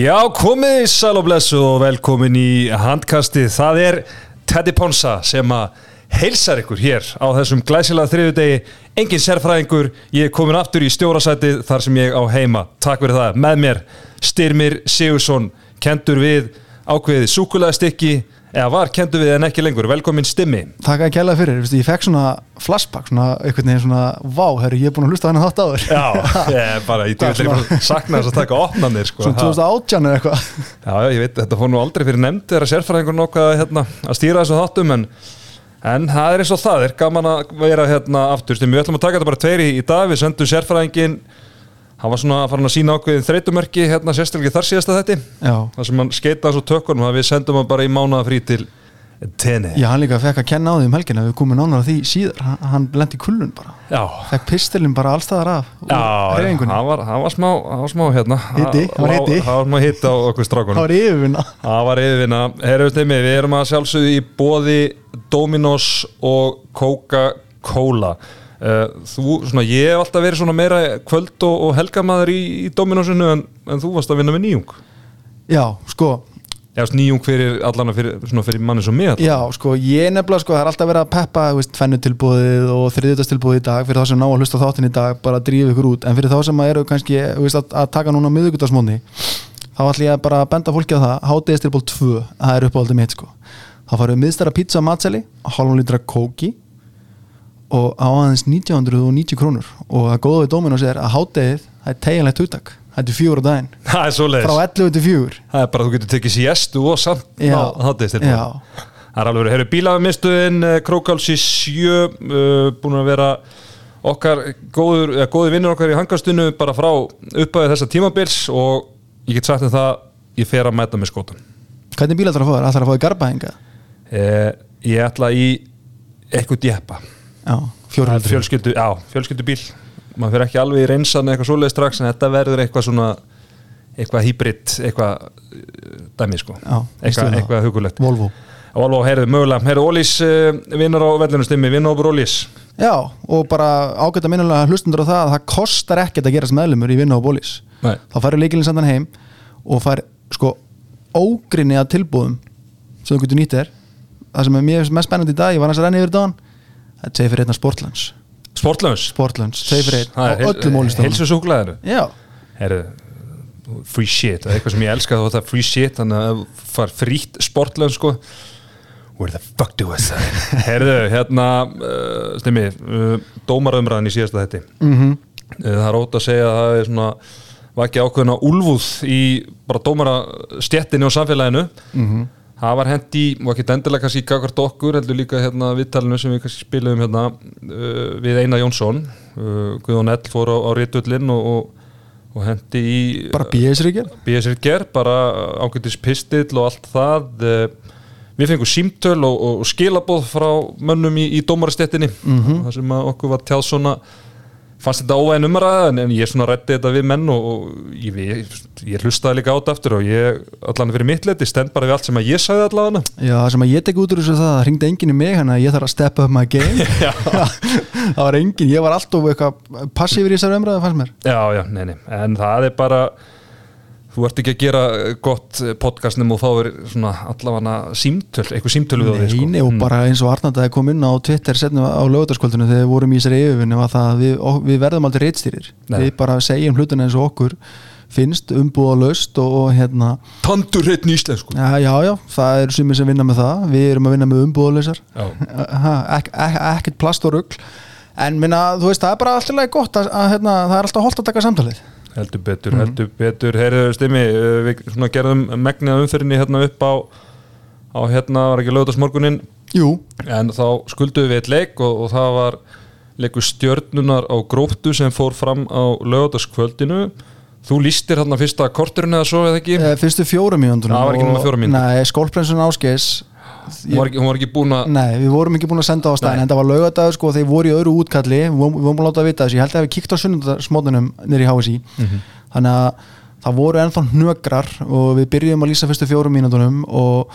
Já, komið sæl og blessu og velkomin í handkastið. Það er Teddy Ponsa sem að heilsar ykkur hér á þessum glæsilega þriðu degi. Engin sérfræðingur, ég er komin aftur í stjórasætið þar sem ég á heima. Takk fyrir það. Með mér Styrmir Sigursson, kentur við ákveðið súkulæðstikki eða var kentur við en ekki lengur. Velkomin Stimmi. Takk að kæla fyrir, Vistu, ég fekk svona flashback, svona einhvern veginn svona vá, herru, ég er búin að hlusta á henni þátt áður. Já, ég bara, ég ekki sakna þess að taka opnanir sko. Svona 2018 eða eitthvað. Já, ég veit, þetta fór nú aldrei fyrir nefnd þegar sérfræðingur nokkað hérna, að stýra þessu þáttum en, en það er eins og það er. Gaman að vera hérna aftur. Stim, við ætlum að taka þetta bara tveiri í dag. Við sendum sérfræðingin hann var svona að fara að sína ákveðin þreytumörki hérna sérstaklega þar síðasta þetta Já, þar sem hann skeita á tökkunum að við sendum hann bara í mánaða frí til tenni já hann líka fekk að kenna á því um helgina við komum nánar á því síðar, hann, hann lendi kullun bara. Já, fekk pistilin bara allstaðar af já, hreyfingunni. hann var, hann var smá, hann var smá hérna. Hiti, hann var hiti. hann var smá hitt á okkur strákunum. Það var yfirvinna. Það var yfirvinna. Herru Steimi, við erum að sjálfsögðu í bóði Dominos og Coca-Cola. Uh, þú, svona, ég hef alltaf verið svona meira kvöld og, og helgamaður í, í Dominosinu en, en þú varst að vinna með nýjung. Já, sko, Já, nýjung fyrir allana fyrir, svona fyrir manni svo mér. já, sko, ég nefnilega sko, það er alltaf verið að peppa, tvennutilbúðið og þriðutastilbúðið í dag, fyrir þá sem ná að hlusta á þáttin í dag, bara að drífa ykkur út, en fyrir þá sem eru kannski, veist, að, að taka núna miðugutasmóni, þá ætlum ég bara að benda fólki á það, hátegistilbúð 2, það er uppáhaldið mitt, sko. Þá farið miðstara pizza matseli, hálfum litra kóki og á aðeins 1990 krónur. Og að við Dominos er að hátegið, það er teginlegt hugtak, þetta er fjúr á daginn, Það er svo frá 11 til 4. Það er bara að þú getur tekið siestu og samt hátist til já. Það er alveg verið, herru bílaðumistuðin Krókáls í sjö uh, búin að vera okkar góður, eða góði vinnur okkar í hangastunnu bara frá uppæði þessa tímabils og ég get sagt um það ég fer að mæta með skótan Hvernig bíl ætlar að fá þér? Ætlar að fá þér garbaðinga? eh, Ég ætla í eitthvað djeppa fjölskyldu, já, fjölskyldu bíl maður fyrir ekki alveg í reynsan eitthvað svoleið strax en þetta verður eitthvað svona eitthvað hýbrit, eitthvað uh, dæmi sko, Já, eitthvað, eitthvað hugulegt Volvo. Alveg, heyrðu, mögulega, heyrðu, Ólís uh, vinnar á vellinu stimmi, vinnar á Ólís. Já, og bara ágætt að minnulega hlustundur á það að það kostar ekkert að gerast meðlumur í bólís Nei. þá færðu leikilin sandan heim og fær sko ógrinni að tilbúðum sem þú getur nýtt þér. Það sem er mjög mest spennandi í dag, ég var næst að renna yfir dagann það er segið fyrir einna Sportlands. Sportlöns Sportlands, segið fyrir einn á öllum ólistofnum Hilsu súklaðinu Já, Heyrðu, free shit, það er eitthvað sem ég elska þetta free shit, þannig að far frítt sportlöns sko Where the fuck do I say Heyrðu, hérna uh, stimmi, uh, dómarumræðin í síðasta þetta mm það er ótt að segja að það er svona var ekki ákveðna úlfúð í bara dómara stjettinni og samfélaginu. Mhm. Það var hendi, og ekki endilega kannski gagvart okkur, heldur líka hérna viðtalinu sem við kannski spilum hérna uh, við Einar Jónsson. Uh, Guðjón Ell fór á, á réttullin og, og, og hendi í bara bíðisríkjör BSR ger, bara ágættis pistill og allt það. Uh, við fengum símtöl og, og, skilaboð frá mönnum í, í dómarastettinni Mhm. þar sem okkur var tjáð svona fannst þetta óvæðin umræða en, ég svona rætti þetta við menn og, og ég, ég, ég hlustaði líka á þetta aftur og ég, allan fyrir mitt leti, stend bara við allt sem að ég sagði allavega. Já, það sem að ég tek út úr þessu það það ringdi enginn í mig þannig að ég þarf að steppa up my game. Það var enginn, ég var alltaf eitthvað passífur í þessari umræðu fannst mér. Já, já, nei, nei, en það er bara þú ert ekki að gera gott podcast nema og fáir svona allavega símtöl, eitthvað símtöl við á því sko. Neini og bara eins og Arnaldaði kom inn á Twitter setnum á lögutaskvöldinu þegar við vorum í þessari yfirvinni var það að við, við verðum aldrei reitstýrir Nei. við bara segjum hlutina eins og okkur finnst umbúða löst og, og hérna. Tandur hreitn íslensku. Já, já, já, það eru sumir sem vinna með það. Við erum að vinna með umbúða lösar ek, ek, ekkert plast og rugl. En minna, þú veist, það er bara alltaf gott að, að hérna, það er alltaf holdt að taka samtalið heldur betur, heldur betur. Heyrðu stimmi, uh, við svona gerðum megnið umfyrinni hérna upp á á hérna, var ekki lögðasmorgunin Jú, en þá skulduðu við eitt leik og, og það var leikur stjörnunar á gróptu sem fór fram á lögðaskvöldinu þú lístir hérna fyrsta korturinn eða svo eða ekki, eh, fyrstu fjórum mínúndunum Það var ekki nema fjórar mínútur. Nei, skólprensun áskeis hún var, ekki, hún var ekki búin að Nei, við vorum ekki búin að senda á staðin en það var laugadagur sko, þeir voru í öðru útkalli við vorum vorum að láta að vita þessu, ég held að við kíkt á sunnundarsmótunum nýri í HSI Mhm. þannig að það voru ennþá hnögrar og við byrjum að lýsa fyrstu fjórum mínútonum og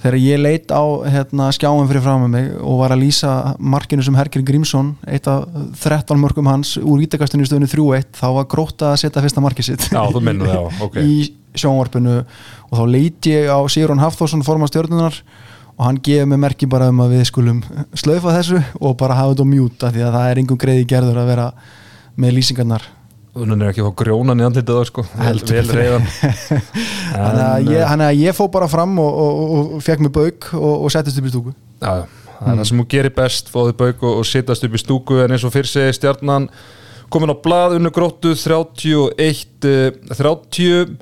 þegar ég leit á hérna, skjáum fyrir fram með mig og var að lýsa markinu sem Herger Grímsson eitt af 13 mörgum hans úr ítakastinu í stöðinu 3-1 þá var gróta að setja fyrsta markið sitt. Já, þú minnur það, ok. Í sjónvarpinu. Og þá leit ég á Sigurðan Hafþórsson forma stjórnunar og hann gefið mig merki bara um að við skulum slaufa þessu og bara hafa þetta á mjúta því að það er einhver greiði gerður að vera með lýsingarnar. Hún er ekki fá grjónan í andlitið sko. Vel, reyðan að ég, þannig að ég fó bara fram og, og, og, og fekk mig bauk og, og settist upp í stúku. Já, það er það sem hún gerir best fóðið bauk og, og sittast upp í stúku. En eins og fyrir segi stjarnan komin á blað unnu gróttu 31 eh, 30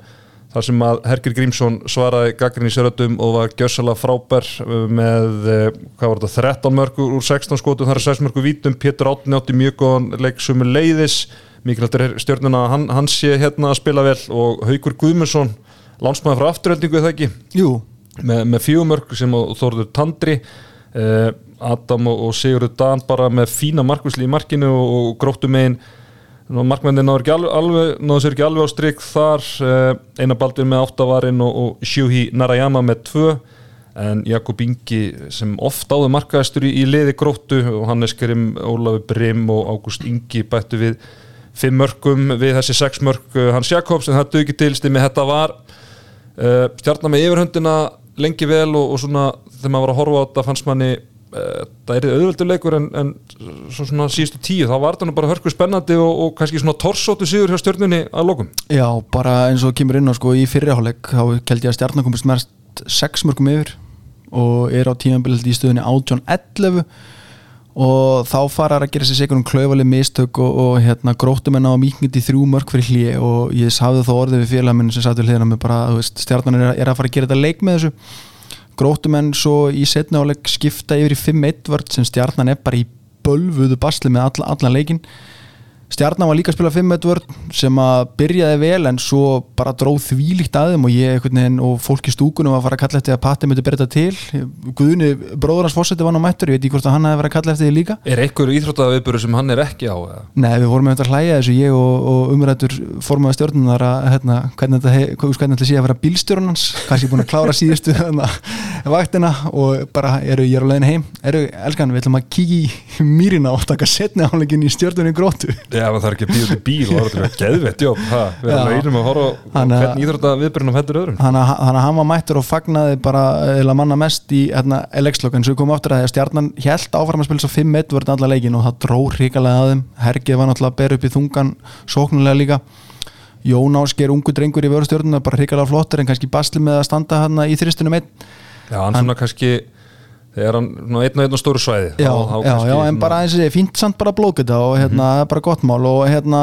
þar sem að Hergir Grímsson svaraði gaggrinni séröldum og var gjössalega frábær eh, með eh, hvað var þetta, 13 mörgur úr 16 skotum, það er 6 mörgur vítum. Pétur Átni átti mjög góðan leik sumu leiðis mikilvægt er stjörnuna að hann, hann sé hérna að spila vel. Og Haukur Guðmundsson lánsmaður frá afturöldingu eða ekki? Jú, með, með fjögumörk sem og Þórður Tandri uh, Adam og, Sigurður Dan bara með fína markvisli í markinu og, og gróttu megin markmennin náður alveg, náður sér ekki alveg á strik þar. Uh, eina baldur með áttavarinn og, og Shuhi Narayama með tvö. En Jakob Ingi sem oft áður markaðistur í, í liði gróttu og Hannes Grim, Ólafur Brim og Ágúst Ingi bættu við fimm mörgum við þessi sex mörg uh, Hans Jakobs en það duði ekki til stimmi þetta var uh, stjarnar með yfirhundina lengi vel og, og svona þegar maður var að horfa á þetta fannst manni það er auðvelduleikur en, en svo svona síðustu tíu þá var nú bara hörku spennandi og, og kannski svona torsóttu sigur hjá stjörnunni að lokum. Já, bara eins og kemur inn á sko í fyrirháleik þá held ég að stjarnan komist mest 6 mörgum yfir og er á tímabilið í stöðunni 18-11 og þá farar að gera sér sigur um klauvalið mistök og, og hérna gróttumenn á mýkniti þrjú mörg fyrir hlýi og ég hafði þá orðið við félagminn sem við hliðina með bara, þú veist, stjarnan er, er að fara að gera þetta leik með þessu gróttumenn svo í setna áleik skipta yfir í 5-1 vörd sem stjarnan er bara í bölvuðu basli með alla, allan leikin Stjarnan var líka að spila 5-1 vörn sem að byrjaði vel en svo bara dróð þvílíkt að þeim og ég veginn og fólk í stúkunum var að fara að kalla eftir að Patti myndi byrja þetta til Guðni, bróður hans fósetti var nú mættur ég veit ekki hvort að hann hefði verið að kalla eftir því líka Er einhver íþróttaviðburu sem hann er ekki á? eða? Nei, við vorum þetta að hlæja þessu ég og, og umrættur formaði stjórnunar að hérna, hvernig þetta, sé að vera bílstjórn hans kannski búin að klára síðustu hérna, vaktina og bara eru ég er á leiðin heim eru, elskan, við ætlum að kíkja í mýrina og taka setni áleikin í stjórnunni grótu Já, það er ekki að býða til bíl og það er þetta geðvett jobb ha, við erum Já. reynum að horfa er- hvernig íþróttaviðburinn á fættur öðrum. Þannig að að hann var mættur og fagnaði bara eða manna mest í leikslokk en svo komum aftur að því að stjarnan held áfram að spila svo 5-1 verði allar leikin og það dró hrikalega að þeim. Hergið var náttúrulega að bera upp í þungan sóknulega líka. Jón Ásker, ungu drengur í vörustjörnuna bara hrikalega flottur en kannski basli með að standa hann í þristunum einn. Já, hann svona kannski þegar hann einn og einn á stóru svæði já, þá, þá já, já, en bara eins og því, fínt samt bara blókut það og hérna, mm -hmm. bara gott mál og hérna,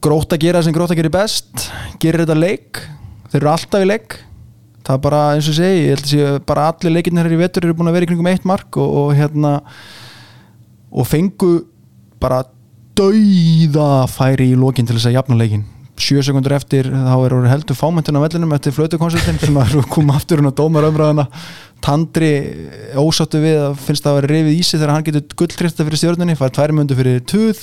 gróta gera sem gróta gera best, gera þetta leik þeir eru alltaf í leik það er bara eins og segi, ég held að sé bara allir leikinn hér í vetur eru búin að vera í kringum eitt mark og, og hérna og fengu bara dauða færi í lókinn til þess að jafna leikinn 7 sekundur eftir þá er orðið heldur fámöntun á vellinum eftir flötukonsertin sem að koma aftur hún á dómaröfraðana Tandri eh, ósáttu við að finnst að vera reyfið ísi þegar hann getur gulltrista fyrir stjórnunni, fær tværmjöndu fyrir tuð.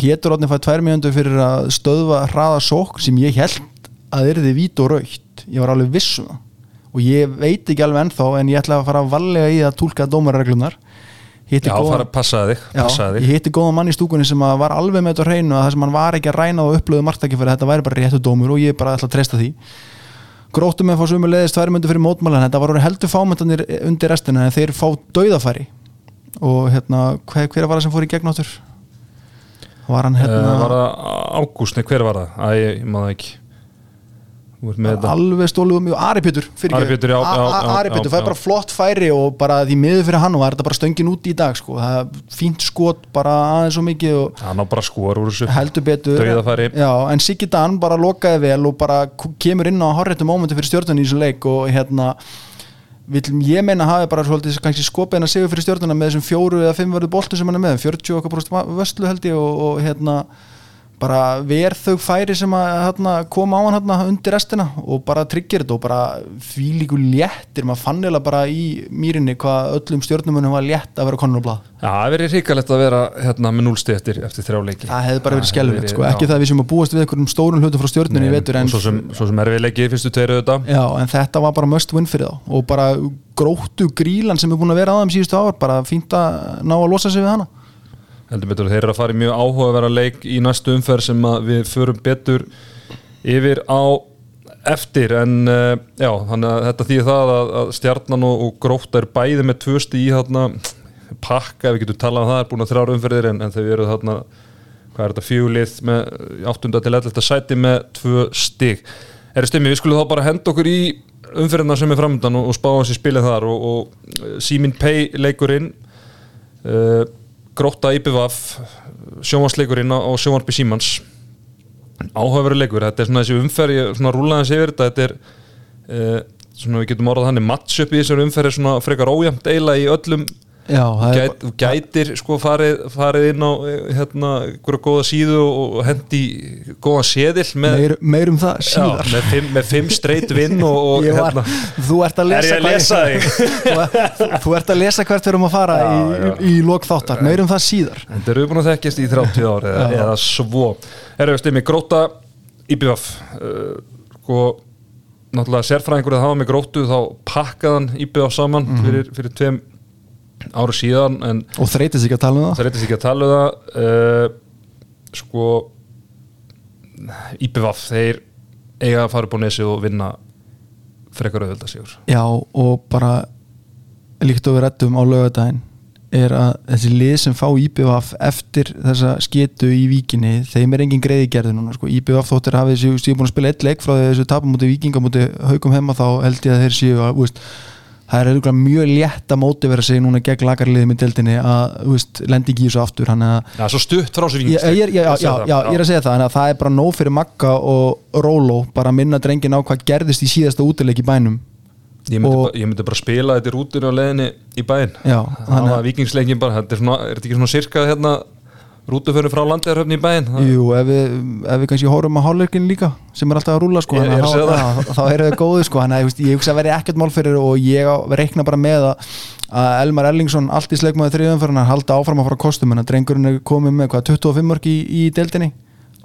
Pétur Róðni fær tværmjöndu fyrir að stöðva hraða sók sem ég held að erði vít og raugt ég var alveg vissum og ég veit ekki alveg ennþá en ég ætla að fara að vallega í að tólka dómarreglunar Já, góðan- þig, Já, ég hitti góðan mann í stúkunni sem var alveg með þetta að það sem hann var ekki að ræna og upplöðu margtæki fyrir þetta væri bara réttu dómur og ég bara ætla að treysta því. Gróttum með að fá sömu leiðist tværmyndu fyrir mótmálan þetta var orðið heldur fámyndanir undir restina en þeir fá dauðafæri. Og hérna, hver, hver var það sem fór í gegn áttur? Var hann hérna Uh, var það Ágúst, nei hver var það? Æ, ég maður ekki Þú ert með þetta alveg stóluð um mjög Ari Pétur fyrir Ari er já. bara flott færi og bara því miður fyrir hann og það er bara stöngin út í dag sko. það er fínt skot bara aðeins svo mikið og Hann á bara skor úr þessu. Heldur betur. Já, en Siggi Dan bara lokaði vel og bara kemur inn á horrættu mómenti fyrir stjórnuna í þessu leik og hérna vil ég meina hafi bara svolítið kannski skopið hennar sigur fyrir stjórnuna með þessum fjóru eða fimm verðu boltu sem hann er með 40 okkar brúst vöslu held ég og, og hérna bara ver þau færi sem að hérna, koma á hann hérna, undir restina og bara tryggir þetta og bara því líku léttir, maður fann eða bara í mýrinni hvað öllum stjórnumunum var létt að vera konur á blað. Já, það verið ríkalegt að vera hérna með núlsti eftir, eftir þrjá leiki. Það hefði bara verið hefði sko. ekki já. það við sem að búast við einhverjum stórun hlutum frá stjórnunni í vetur og en, svo sem, svo sem erfið leiki fyrstu tveir auðvitað. Já, en þetta var bara must win fyrir þá. Og bara gróttu grílan sem er búin að vera þeim síðustu ár bara fínt að ná að losa sig við hana heldur betur þeir eru að fara í mjög áhugaverða leik í næstu umferð sem við förum betur yfir á eftir en uh, já, þannig að þetta þýðir það að, að stjarnan og, og gróta er bæði með tvö stíð í þarna pakka, við getum talað um það, er búin að þrjára umferðir en, en þau eru þarna hvað er þetta, fjúlið með 8. til 11. sæti með tvö stíg er það stimmi, við skulum þá bara henda okkur í umferðina sem er framöndan og, og spá hans í spilið þar og, og Simin Pay leikurinn uh, Gróta IPVaf sjónvarsleikurinn á, sjónvarpi Símans. Áhugaveru leikur, þetta er svona þessi umferð ég svona rúlaðans yfir þetta þetta er uh, svona við getum orðað þannig matchup í þessari umferð er svona frekar ójæmt eila í öllum já, er Gæt, þú gætir sko farið, farið inn á eh, hérna einhverja góða síðu og hendi góða seðil með, meir, meir um það síðar. já, með, fimm, með fimm straight vinn og, og var, hérna, þú ert að er lesa ég að lesa þú, þú ert að lesa hvert við erum að fara Já, í, í, í lok þáttar, meir um það síðar. Þetta eru búin að þekkjast í 30 ár eða, eða svo. Erum við stimmi gróta IBF uh, sko náttúrulega sérfræðingur að hafa með grótu þá pakkaðan IBF saman Mhm. fyrir, fyrir tveim ára síðan en og þreytist ekki að tala um það? það reytist ekki að tala um það. Uh, sko IBF þeir eiga að fara upp á nesi og vinna frekar auðvölda sigur já og bara líkt og við rættum á lögadaginn er að þessi lið sem fá IBVF eftir þessa sketu í víkinni þeim er engin greiði gerði núna sko. IBVF þóttir hafið stíð búin að spila eitt leik frá þessu tapum mútið vikinga mútið haugum heima þá held ég að þeir séu að úst, það er auðvitað mjög létt að mótivera sig núna gegn lagarliðum í deildinni að úst, lendi ekki í þessu aftur að Já, svo stutt frá Ég, ég, ég, já, já, já, ég er að segja það, að það er bara nóg fyrir Magga og Róló bara að minna drengin á hvað gerðist í síðasta útileik í bænum. Ég myndi, Og- bara, ég myndi bara spila þetta í rútinu á leiðinni í bæinn. Já, þannig var vikingsleikin bara, þetta er, svona, er þetta ekki svona sirka hérna rútuförun frá landegarhöfni í bæinn Það- Jú, ef við, ef við kannski horfum á hálfleikin líka sem er alltaf að rúla sko, Ég- er þannig að þá, já, þá eru þau góði sko, þannig að ég hugsa að veri ekkert mál fyrir og ég reikna bara með að, að Elmar Ellingsson allt í sleikmaði hann halda áfram að fara kostum en að drengurinn er komið með hvað 25 mörg í, í deildinni?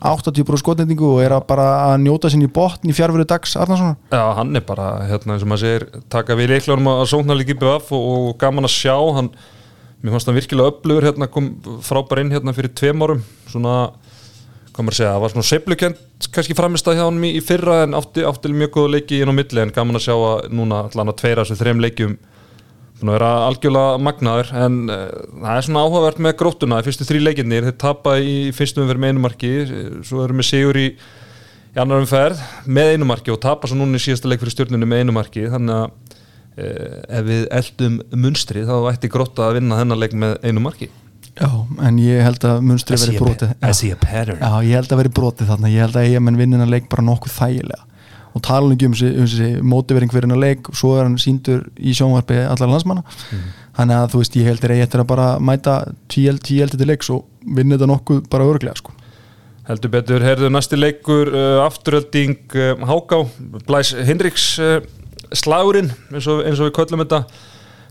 80 brú skotendingu og er að bara að njóta sinni í botn í fjárveru dags Arnarssonar Já, hann er bara, hérna, eins og maður segir taka við leiklunum að sóknar líki BF og, og gaman að sjá, hann mér fannst hann virkilega öflugur, hérna kom frábær inn hérna fyrir tveim árum. Svona, hvað maður að segja, það var svona seiflukent kannski framist að hjá hann í, fyrra en átti, átti mjög góða leiki inn á milli en gaman að sjá að núna allan að tveira þessu þreim leikjum búin að vera algjörlega magnaður. En uh, það er svona áhugavert með grótuna í fyrstu þrý leikinnir, þeir tapa í fyrstu umferð með einu marki, svo erum við sigur í í annar umferð með einu marki og tapa svo núna í síðasta leik fyrir stjórnunni með einu marki. Þannig að ef við eldum munstri þá ætti gróta að vinna þennan leik með einu marki. Já, en ég held að munstri veri brotið. Já. see a pattern. Já, ég held að veri brotið þarna. Ég held að ég menn vinnina leik bara nokkuð þægilega. Og tala um þessi, um þessi mótivering fyrir hennar leik og svo er hann síndur í sjónvarpi allar landsmanna. Þannig að þú veist, ég held er ég eftir að bara mæta tíeld til leiks og vinna þetta nokkuð bara örglega sko. heldur betur, herðu næsti leikur uh, afturölding uh, Háká Blæs Hinriks uh, slagurinn eins og, eins og við köllum þetta.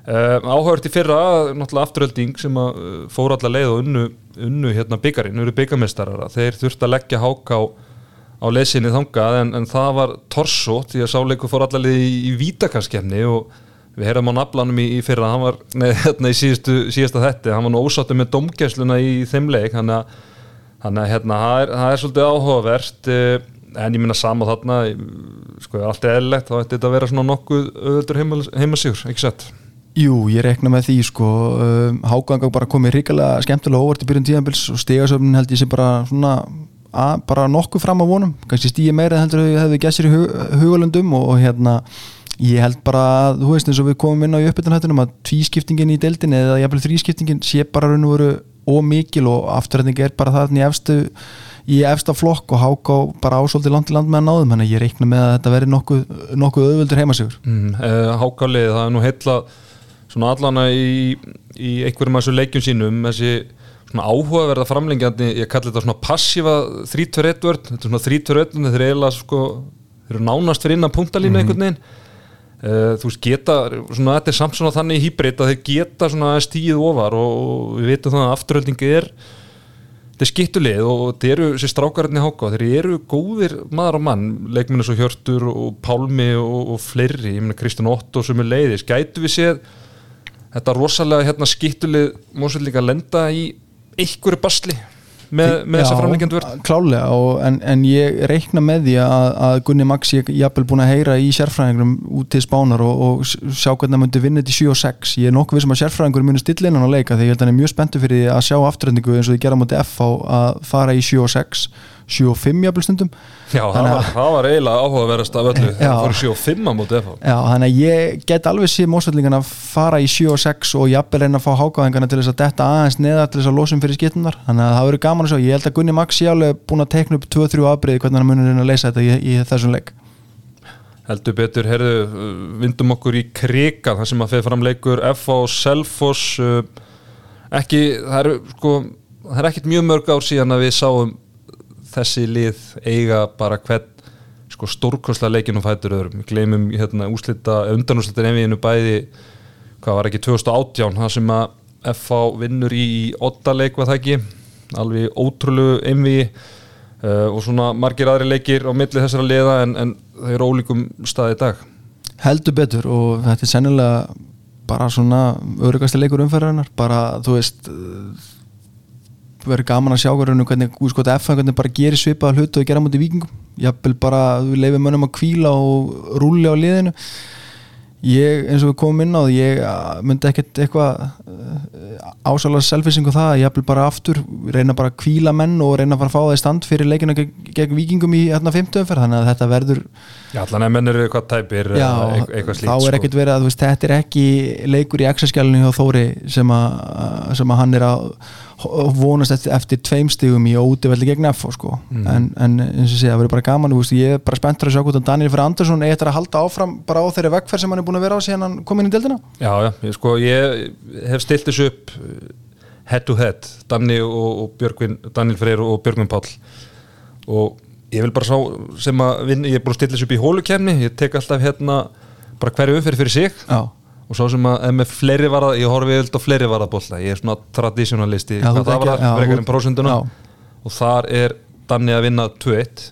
Uh, áhört í fyrra náttúrulega afturölding sem að uh, fór allar leið og unnu, unnu hérna byggarinn, unnu byggamestarar þeir þurfti að leggja Háká á lesinni þangað en, en það var torso því að sáleiku fór allar leið í, í vítakarskefni og við heyrðum á naflanum í, í fyrra hann var, nei, hérna í síðustu, síðasta þetti hann var nú ósáttu með domgæsluna í þeim leik hann að Þannig að hérna, það er, það er svolítið áhugavert eh, en ég minna sama þarna sko, allt er eðlilegt, þá ætti þetta að vera svona nokkuð öðuldur heimasíður, ekki sett Jú, ég rekna með því sko um, Háganga bara komið ríkilega skemmtilega óvart í byrjun tíðanbils og stegasöfnin held ég sem bara svona að, bara nokkuð fram á vonum. Kannski stíði meira heldur að hefði gæsir í hug, hugulundum og, og hérna ég held bara að, þú veist eins og við komum inn á í uppbytunhættunum að tvískiptingin í deildinni eða jafnvel þrískiptingin sé bara raun og veru ómikil og afturrætning er bara það í efstu í efsta flokk og háká bara ásóldi land til land með að náðum þannig að ég reikna með að þetta veri nokkuð, nokkuð auðvöldur heimasíkur mm, eh, Hákálið, það er nú heilla svona allana í, í einhverjum af þessu leikjum sínum þessi svona áhugaverða framlengjandi, ég kalli þetta svona passífa 3-2-1 vörd, þetta er svona 3-2-1 þeir eru eiginlega sko, þeir eru nánast fyrir innan punktalínu einhvern veginn. Uh, þú veist geta, svona þetta er samt svona þannig hýbrit að þeir geta svona stíð ofar og, við veitum það að afturöldingi er þetta er skittuleg og þetta eru sér strákarinn í háka þeir eru góðir maður og mann leikminni svo Hjörtur og Pálmi og, og fleiri, ég meina Kristján Otto sem er leiðis, gætu við séð þetta rosalega hérna skittuleg mósveld líka að lenda í einhverju basli með, með þessa framlengjandi vörð klálega og, en, en ég reikna með því að, að Gunni Max ég jafnvel búin að heyra í sérfræðingurum út til spánar og, og sjá hvernig það myndi vinna til 7 og 6 ég er nokkuð við sem að sérfræðingur muni stilla innan á leika því ég held að hann er mjög spenntu fyrir því að sjá afturhendingu eins og þið gera mútið F á að fara í 7 og 6 7 og 5 jafnvel stundum. Já, það var, að- það var eiginlega áhugaverðast af öllu. Það fór 7 og 5 á móti FH Já, þannig að ég get alveg séð mósveldingan að fara í 7 og 6 og jafnvel reyna að fá hákáðingarna til þess að detta aðeins neðar til þess að losum fyrir skiptunar þannig að það verður gaman að sjá, ég held að Gunni Max sé alveg búin að tekna upp 2-3 afbreyði hvernig hann munir reyna að leysa þetta í, í þessum leik. Heldur betur, herðu, uh, vindum okkur í krika þar sem að feð fram leikur FH og Selfoss uh, ekki, það eru sko, það er ekkit mjög mörg ár síðan að við sáum þessi lið eiga bara hvern sko stórkostlega leikinn og fætur öðrum. Við gleymum hérna úslita, undanúslita enviðinu bæði, hvað var ekki 2018, það sem að FH vinnur í oddaleik var það ekki? Alveg ótrúlegu enviði uh, og svona margir aðri leikir á milli þessara liða en, en þau eru ólíkum staði í dag. Heldur betur og þetta er sennilega bara svona örugasti leikur umferðarinnar. Bara þú veist verður gaman að sjá hvernig hvernig úrskot F hvernig bara gerir svipaða hlutu og gera mútið vikingum jafnvel bara við leifum mönnum að kvíla og rúli á liðinu. Ég eins og við komum inn á því ég uh, myndi ekkert eitthvað ásalega selfisingu það að jafnvel bara aftur reyna bara að kvíla menn og reyna að fara að fá það í stand fyrir leikina gegn, gegn vikingum í hérna 50 umferð. Þannig að þetta verður Já, allan að menn eru eitthvað tæpir Já, eitthvað, slíkt þá er sko. ekkert verið að veist, þetta er ekki leikur í exaskjálunni hjá Þóri sem að, sem að hann er að vonast eftir, eftir tveim stigum í ótivelli gegn FH sko. Mm. en, en eins og sé, það verður bara gaman veist, ég er bara spenntur að sjá hvort að Daniel Fyrir Andersson eftir að halda áfram bara á þeirri vegferð sem hann er búin að vera á síðan hann kom inn í deildina Já, já, ég, sko, ég hef stilt þessu upp uh, head to head Danni og, og Björgvin, Daniel Freyr og Björgvin Páll og ég vil bara sá sem að vinna, ég er búin að stilla þessu upp í hólukemni ég tek alltaf hérna bara hverju umferð fyrir sig Já, og svo sem að ef með fleiri varða, ég horfi vilt á fleiri varðabólla, ég er svona þú hvað það var það, þú- en prósunduna og þar er Danni að vinna 2-1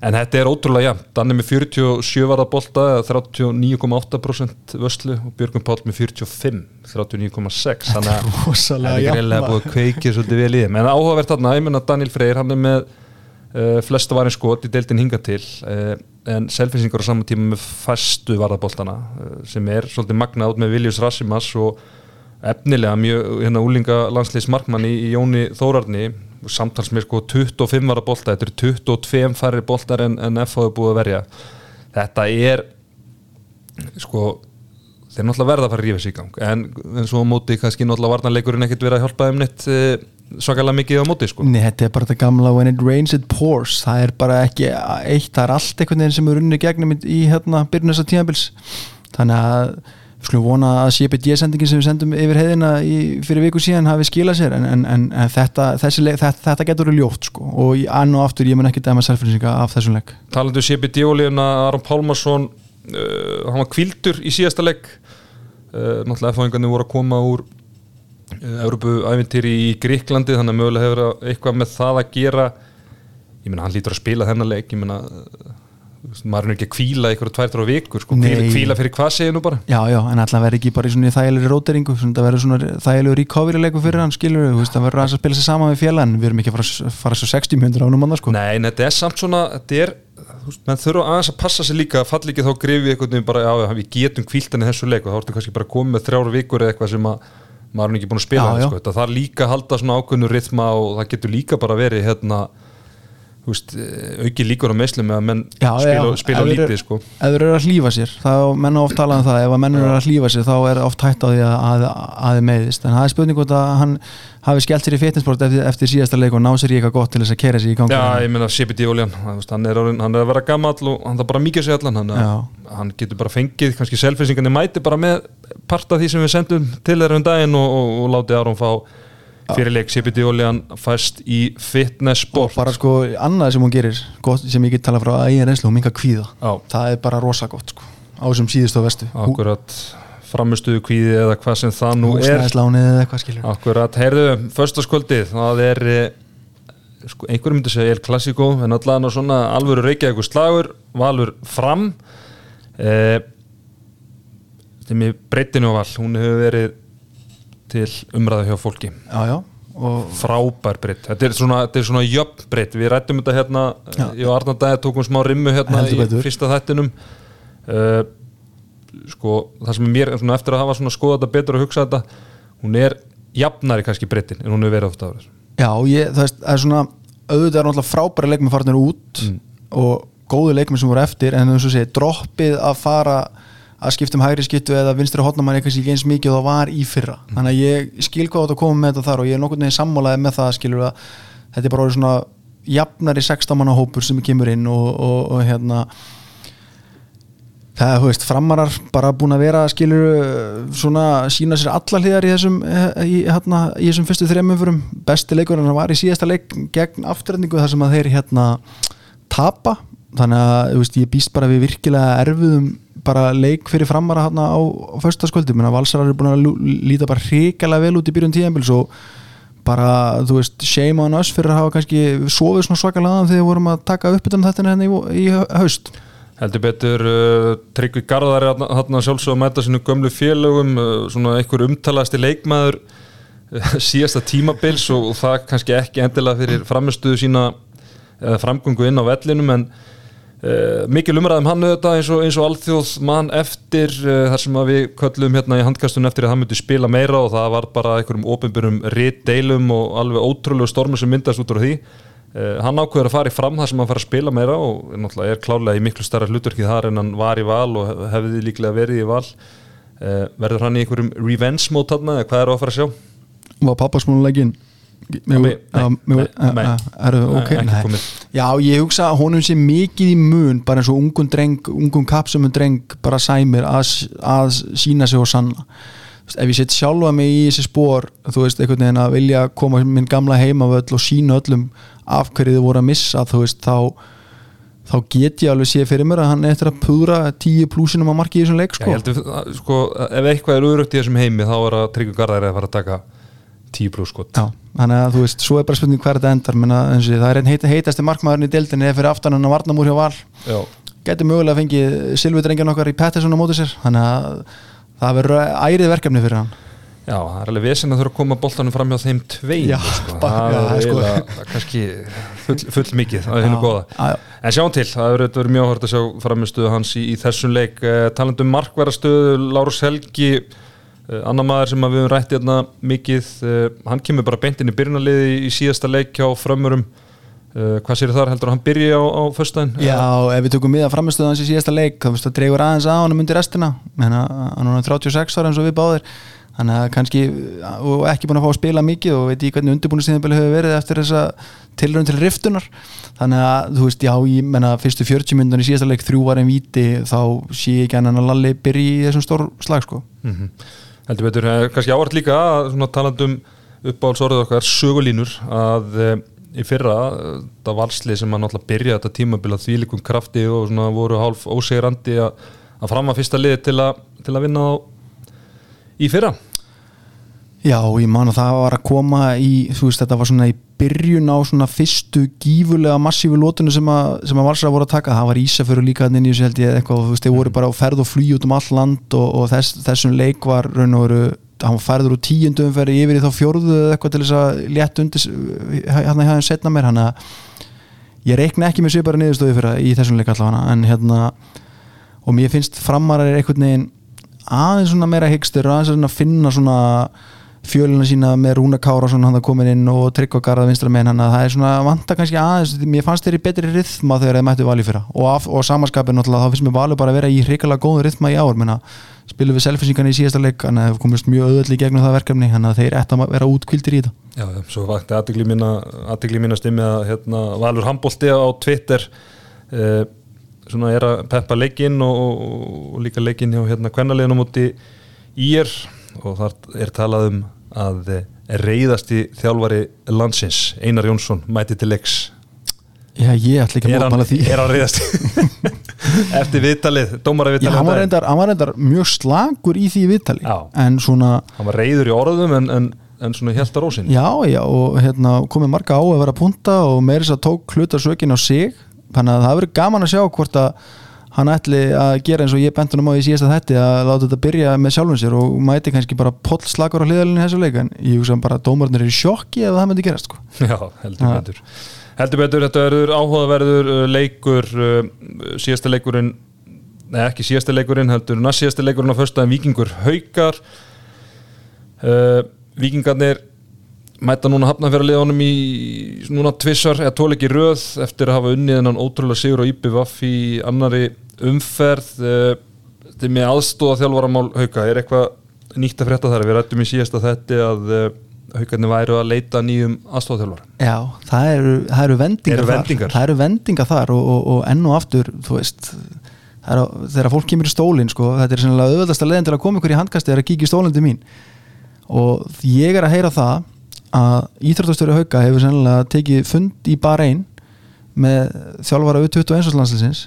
en þetta er ótrúlega jafn, Danni með 47 varðabólta eða 39,8% vöslu og Björgum Páll með 45 39,6 þannig að það er greinlega búið að kveikja svolítið vel í en áhugavert þarna, ég menna Daniel Freyr hann er með uh, flesta varin skot í deildin hinga til uh, en selfinsingur á saman tíma með fastu varðabóltana uh, sem er svolítið magnað út með Viljus Rassimas og efnilega mjög hérna úlinga landsliðs markmann í, í Jóni Þórarni. Samtals með sko 25 varðabólta þetta eru 22 færri bóltar en, en FH hefur búið að verja. Þetta er sko þeir náttúrulega verða að fara að rífa sig í gang en, en svo móti kannski náttúrulega varnarleikurinn ekkert verið að hjálpa þeim neitt e, svakalega mikið á móti sko. Nei, þetta er bara þetta gamla when it rains it pours. Það er bara ekki eitt, það er allt einhvern veginn sem er unni gegnum í, hérna byrjun þessa tímabils. Þannig að við skulum vona að CPD-sendingin sem við sendum yfir heiðina í, fyrir viku síðan hafi skilað sér en, en, en, en þetta, þessi, þetta, þetta getur verið ljótt sko. Og ann og aftur ég mun ekki dæma selfinsinga af þessum leik talandu CBD-ólíuna Aron Pálmarsson uh, hann var kvildur í síðasta leik uh, náttúrulega fáingarnir voru að koma úr Európu-ævintýri í Gríklandi þannig að mögulega hefur eitthvað með það að gera. Ég meina hann lítur að spila þennan leik ég veist, maður er ekki að kvíla ykkur tvær, þrjá vikur sko. Kvíla, fyrir hvað segir nú bara. Já, já, en alltaf verður ekki bara í svona þægilegri róteringu það verður svona þægilegu recovery leiku fyrir hann skilur þú veist, það verður að spila sér saman við félagann við erum ekki að fara, fara svo 60 mjöndur ánum annars sko. Nei, en þetta er samt svona þetta er, þú veist, menn þurfa aðeins að passa sig líka fall ekki þá einhvern veginn bara já, við getum kvíltan í þessu leik og þá ertu kannski bara komið með þrjár vikur eða eitthvað sem að maður er ekki búin að spila Já, já. sko. Þarf líka halda svona ákveðnu rytma og það getur líka bara verið hérna veist, eh, auki líkur á meðslum með að menn Já, spila, já, spila lítið eru- sko. ef þeir eru að hlýfa sér þá menn á oft talað um það, ef að menn eru að hlýfa sér þá er oft hægt á því að, þið meiðist. En það er spurning hvort að hann hafi skellt sér í fitnessport eftir, eftir síðasta leik og ná sér í eitthvað gott til þess að kera sér í gangi Já, ég meina CBD Oljan hann er, er að vera gamall og hann þarf bara mikið segja allan hann, hann getur bara fengið, kannski selfinsingarnir mæti bara með part af því sem við sendum til þeirra um daginn og, og, og látið Aron fá fyrir leik CBD oljan fæst í fitness og bara sko annað sem hún gerir gott, sem ég get tala frá eigin reynslu og minga kvíða. Já. það er bara rosa gott sko á þessum síðustu og vestu akkurat framistuðu kvíði eða hvað sem það nú er. Akkurat, heyrðu, förstaskvöldið það er eh, sko, einhverjum myndi segja El Clasico en allan á svona alvöru reykja eitthvað slagur Valur fram. Eh, sem í breytinu á val hún hefur verið til umræða hjá fólki. Já já og frábær breytt, þetta er svona, er svona jöfn breytt, við rættum þetta hérna Já. ég og Arnar Dæði tókum smá rimmu hérna í fyrsta þættinum. Uh, sko, það sem er mér svona, eftir að hafa svona skoða þetta betur og hugsa þetta hún er jafnari kannski breyttin en hún hefur verið ofta áður. Já ég, það, veist, það er svona auðvitað er náttúrulega frábæra leikmenn farnir út og góðu leikmenn sem voru eftir en þess að segja droppið að fara að skipta um hægri skiptu eða vinstri hotnamann eitthvað sem ekki eins mikið og það var í fyrra. Þannig að ég skil hvað átt að koma með þetta þar og ég er nokkurn veginn sammálaði með það skilur að þetta er bara orðið svona jafnari 16 manna hópur sem kemur inn og, og, og hérna það er, þú veist, framarar bara búin að vera skilur svona sína sér alla hliðar í þessum í, hérna, í þessum fyrstu þrejum umförum besti leikurinn var í síðasta leik gegn afturrætningu þar sem að þeir hérna tapa. Þannig að þú veist, ég býst bara við virkilega erfiðum bara leik fyrir framara hérna á, á föstaskvöldi menn að valsarar eru búin að líta bara hrikalega vel út í byrjun tíðanbils og bara, þú veist, shame on us fyrir að hafa kannski sofið svona svakalega þegar við vorum að taka upp þetta hérna í, í haust. Heldur betur uh, Tryggvi Garðar er hann sjálfsög að mæta sinu gömlu félögum uh, svona einhver umtalasti leikmaður uh, síðasta tímabils og, og það kannski ekki endilega fyrir framistuðu sína framgöngu inn á vellinum en uh, mikil umræðum hann auðvitað eins og, eins og alþjóð mann eftir uh, þar sem við köllum hérna í handkastunum eftir að hann myndi spila meira og það var bara einhverjum opinbyrjum ritt deilum og alveg ótrúlegu stormur sem myndast út úr því. Uh, hann ákveður að fara í fram þar sem hann fara að spila meira og náttúrulega er klálega í miklu starra hlutverkið þar en hann var í val og hef- hefði líklega verið í val. Verður hann í einhverjum revenge mót þarna eða hvað er að fara að sjá? var pappasmónuleikin Já, ég hugsa að honum sé mikið í mun bara eins og ungun dreng, ungun kapsumum dreng bara sæmir að, að sína sig og sanna. Veist, ef ég set sjálfa mig í þessi spór þú veist, einhvern veginn að vilja koma minn gamla heimavöll og sína öllum af hverju þið voru að missa, þú veist, þá þá get ég alveg sé fyrir mér að hann eftir að púðra tíu plúsinum á marki í þessum leik Já, sko. ég heldur, að, sko, ef eitthvað er öðrugt í þessum heimi þá er að Tryggvi Garðar að fara að taka 10 pluss skot. Já, þannig að þú veist, svo er bara spurning hver þetta endar. Menna, og það er einn heit, heitasti markmaðurinn í deildinni eða fyrir aftan hann að varnamúr hjá Val. Já, getur mögulega að fengi Silvudrengjan okkar í Pettersson á móti sér þannig að það verður ærið verkefni fyrir hann. Já, það er alveg vesen að þurfa að koma boltanum fram hjá þeim tveim Já, sko. það já, er sko. eiginlega kannski full, full mikið það er henni Já, góða. já, já. En sjáum til, það verið mjög hort að sjá framistuðu hans í, í þessum leik. Uh, talandum markverðastöðu, Lárus Helgi uh, annar maður sem að við höfum rætt hérna mikið, uh, hann kemur bara beint inn í byrjunarliði í síðasta leik hjá frömmurum. Uh, hvað sér þar, heldur að hann byrji á, á föstudaginn? Já, ef við tökum miða framistöðu hans í síðasta leik þá dregur aðeins á hann undir restina. Menna, hann er 36 ára eins og við báðir. Þannig að kannski og ekki búin að fá að spila mikið og veit ég hvernig undirbúinustíðanbili hefur verið eftir þessa tilraun til riftunar. Þannig að þú veist, já, ég menna fyrstu 40 myndun í síðasta leik þrjú var einn víti þá sé ég ekki hann að Lalli byrji í þessum stór slag sko. Mm Heldur betur, kannski áhvert líka talandum uppáhaldsorðið okkar sögulínur að e, í fyrra eh, það valsli sem að náttúrulega byrja þetta tímabil að þvílikum krafti og svona voru hálf ósegrandi að, að framma fyrsta liði til, a, til að vinna á í fyrra Já, ég man að það var að koma í, þú veist, þetta var svona í byrjun á svona fyrstu gífulega massífu lótinu sem að, sem að valsara voru að taka, það var Ísafjörur líka inn í þessu held ég eitthvað, og þú veist, þeir voru bara á ferð og flý út um all land og, og þess, þessum leik var raun og veru, hann færður úr tíundu umferði yfir í þá fjórðu eða eitthvað til þess að létt undir hérna hjá þeim setna mér, hann að ég reikna ekki með svipara niðurstöðu fyrir það í þessum leik allavega, en hérna og mér finnst framarar er einhvern veginn aðeins svona meira hyggstur aðeins svona að finna svona fjölina sína með Rúna Kárasson hann það komin inn og Tryggva Garða vinstra megin hann að það er svona vanta kannski aðeins mér fannst þeir í betri rithma þegar þeir mættu vali fyrra. Og, af, og samanskapin náttúrulega þá finnst mér valið bara að vera í hrikalega góðu rithma í ár menna spilum við selfisingarna í síðasta leik þannig að það komist mjög öðvöld í gegnum það verkefni þannig að þeir ætta að vera útkvildir í þetta. Já, já, svo vakti aðtegli mína, aðtegli mína stimmi að hérna, Valur Hambolti á Twitter eh, svona er að peppa leikinn og, og, og líka leikinn hjá hérna kvennaliðin á móti Ír og þar er talað um að reyðasti þjálfari landsins Einar Jónsson mæti til leiks. Já, ég ætla ekki að hann, mótmála því. er hann reyðasti eftir viðtalið, dómara Já, viðtalið hann um var, reyndar, hann var reyndar mjög slagur í því viðtali Já. en svona, hann var reyður í orðum en, en, en svona helt að rósin já, já og hérna, komið marga á að vera punta og meiris að tók hluta sökin á sig þannig að það verður gaman að sjá hvort að hann ætli að gera eins og ég bentunum á í síðasta þetti að láta þetta byrja með sjálfum sér og mæti kannski bara poll slagur á hliðalinu þessu leik en ég hugsa bara að dómarnir eru sjokki ef það myndi gerast sko. Já, heldur Ha. betur Heldur betur, þetta verður áhugaverður uh, leikur uh, síðasta leikurinn Nei, ekki síðasta leikurinn heldur næst síðasta leikurinn á föstudaginn Víkingur Haukar uh, Víkingarnir mæta núna hafnafjara liðanum í núna tvissar eða tóleiki röð eftir að hafa unnið hennan ótrúlega sigur á IPVF í annari umferð. Uh, þetta er með aðstóða þjálfaramál Hauka. Er eitthvað nýtt að frétta þar? Við rættum í síðasta þetta að uh, Haukarnir væru að leita nýjum aðstóðaþjálfara Já, það eru, það eru vendingar Eru þar. vendingar? það eru vendingar þar og, og, og enn og aftur þú veist er, að- þegar fólk kemur í stólinn sko, þetta er sennilega auðvöldasta leiðin til að koma ykkur í handkasti er að kíkja í stólinn til mín. Og ég er að heyra það að Íþróttastöru Hauka hefur sennilega tekið fund í Bahrein með þjálfara U21 landslisins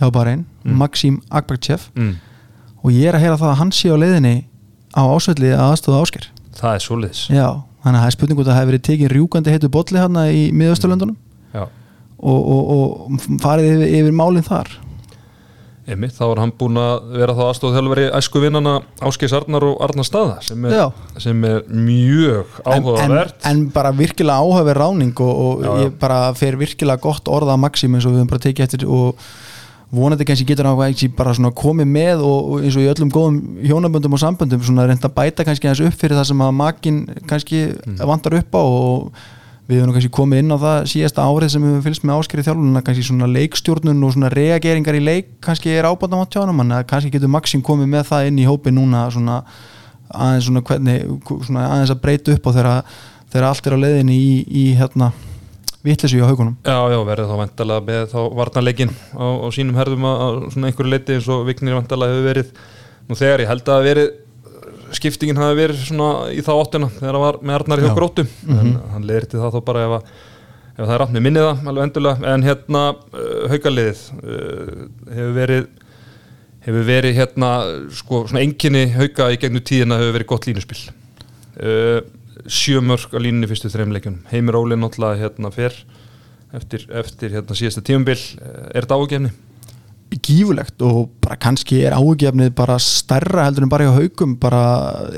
hjá Bahrein, Mm. Maxim Akbarchev mm. og ég er að heyra það að hann sé á leiðinni á ásvelli að aðstóða ásker Það er svoleiðis. Já, þannig að það er spurning hvort það hefur verið tekið rjúkandi heitu bolli hérna í miðausturlöndunum. Já, og, og, og farið yfir, yfir málinn þar einmitt, þá er hann búin að vera þá aðstóðaþjálfari æsku vinnana Áskeis Arnar og Arnar Staða sem er, sem er mjög en, en, áhugavert en bara virkilega áhafið ráning og, og Já, já. ég bara fer virkilega gott orða að Maxim eins og við höfum bara tekið eftir og vonandi kannski getur hann ekki bara svona komið með og, eins og í öllum góðum hjónaböndum og samböndum svona reynda að bæta kannski aðeins upp fyrir það sem að makin kannski Mm. vantar upp á og við höfum kannski komið inn á það síðasta árið sem við höfum fylgst með áskeri þjálfununa kannski svona leikstjórnun og svona reageringar í leik kannski er ábæðan á tjánum en kannski getur Maxim komið með það inn í hópi núna svona aðeins svona hvernig svona aðeins að breyta upp á þegar, þegar allt er á leiðinni í, í hérna vitleysu í haugunum Já, já, verður þá vantalega með þá varnarleikin á, á sínum herðum að, svona einhverju leiti eins og Vignir vantalega hefur verið. Nú þegar ég held að verið skiptingin hafi verið svona í þá áttuna þegar það var með Arnar hjá Já. gróttu. En hann leiðir til það þá bara ef, að, ef það er rátt með minnið það alveg endulega en hérna uh, haugaliðið uh, hefur verið hefur verið hérna sko svona enginni hauga í gegnum tíðina hefur verið gott línuspil. Uh, sjö mörg á línunni fyrstu þreim leikjunum Heimir Óli náttúrulega hérna fer eftir, eftir hérna síðasta tíumbil er þetta ágefni? Gífulegt og bara kannski er áhugjefnið bara stærra heldur en bara hjá haugum bara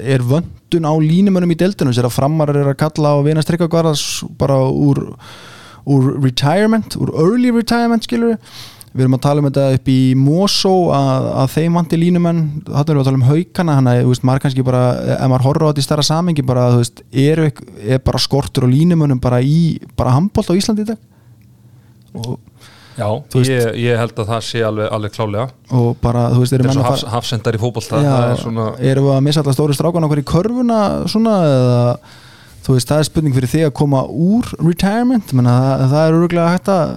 er vöndun á línumönum í deildunum sér að framarar er að kalla á vinast tryggagvaras bara úr, úr retirement, úr early retirement skilur við erum að tala um þetta upp í Mosó að, að þeim vanti línumenn þarna erum við að tala um haugana hann að maður kannski bara, ef maður horfður á þetta í stærra samengi bara, veist, er, er bara skortur og línumönnum bara í, bara handbólt á Íslandi í dag? Og Já, ég, ég held að það sé alveg, alveg klálega og bara, þú veist, erum er hafs, hafsendar í það er svona erum við að missa alltaf stóri strákan okkur í körfuna svona eða þú veist, það er spurning fyrir þig að koma úr retirement, menna það, það er örgulega hægt að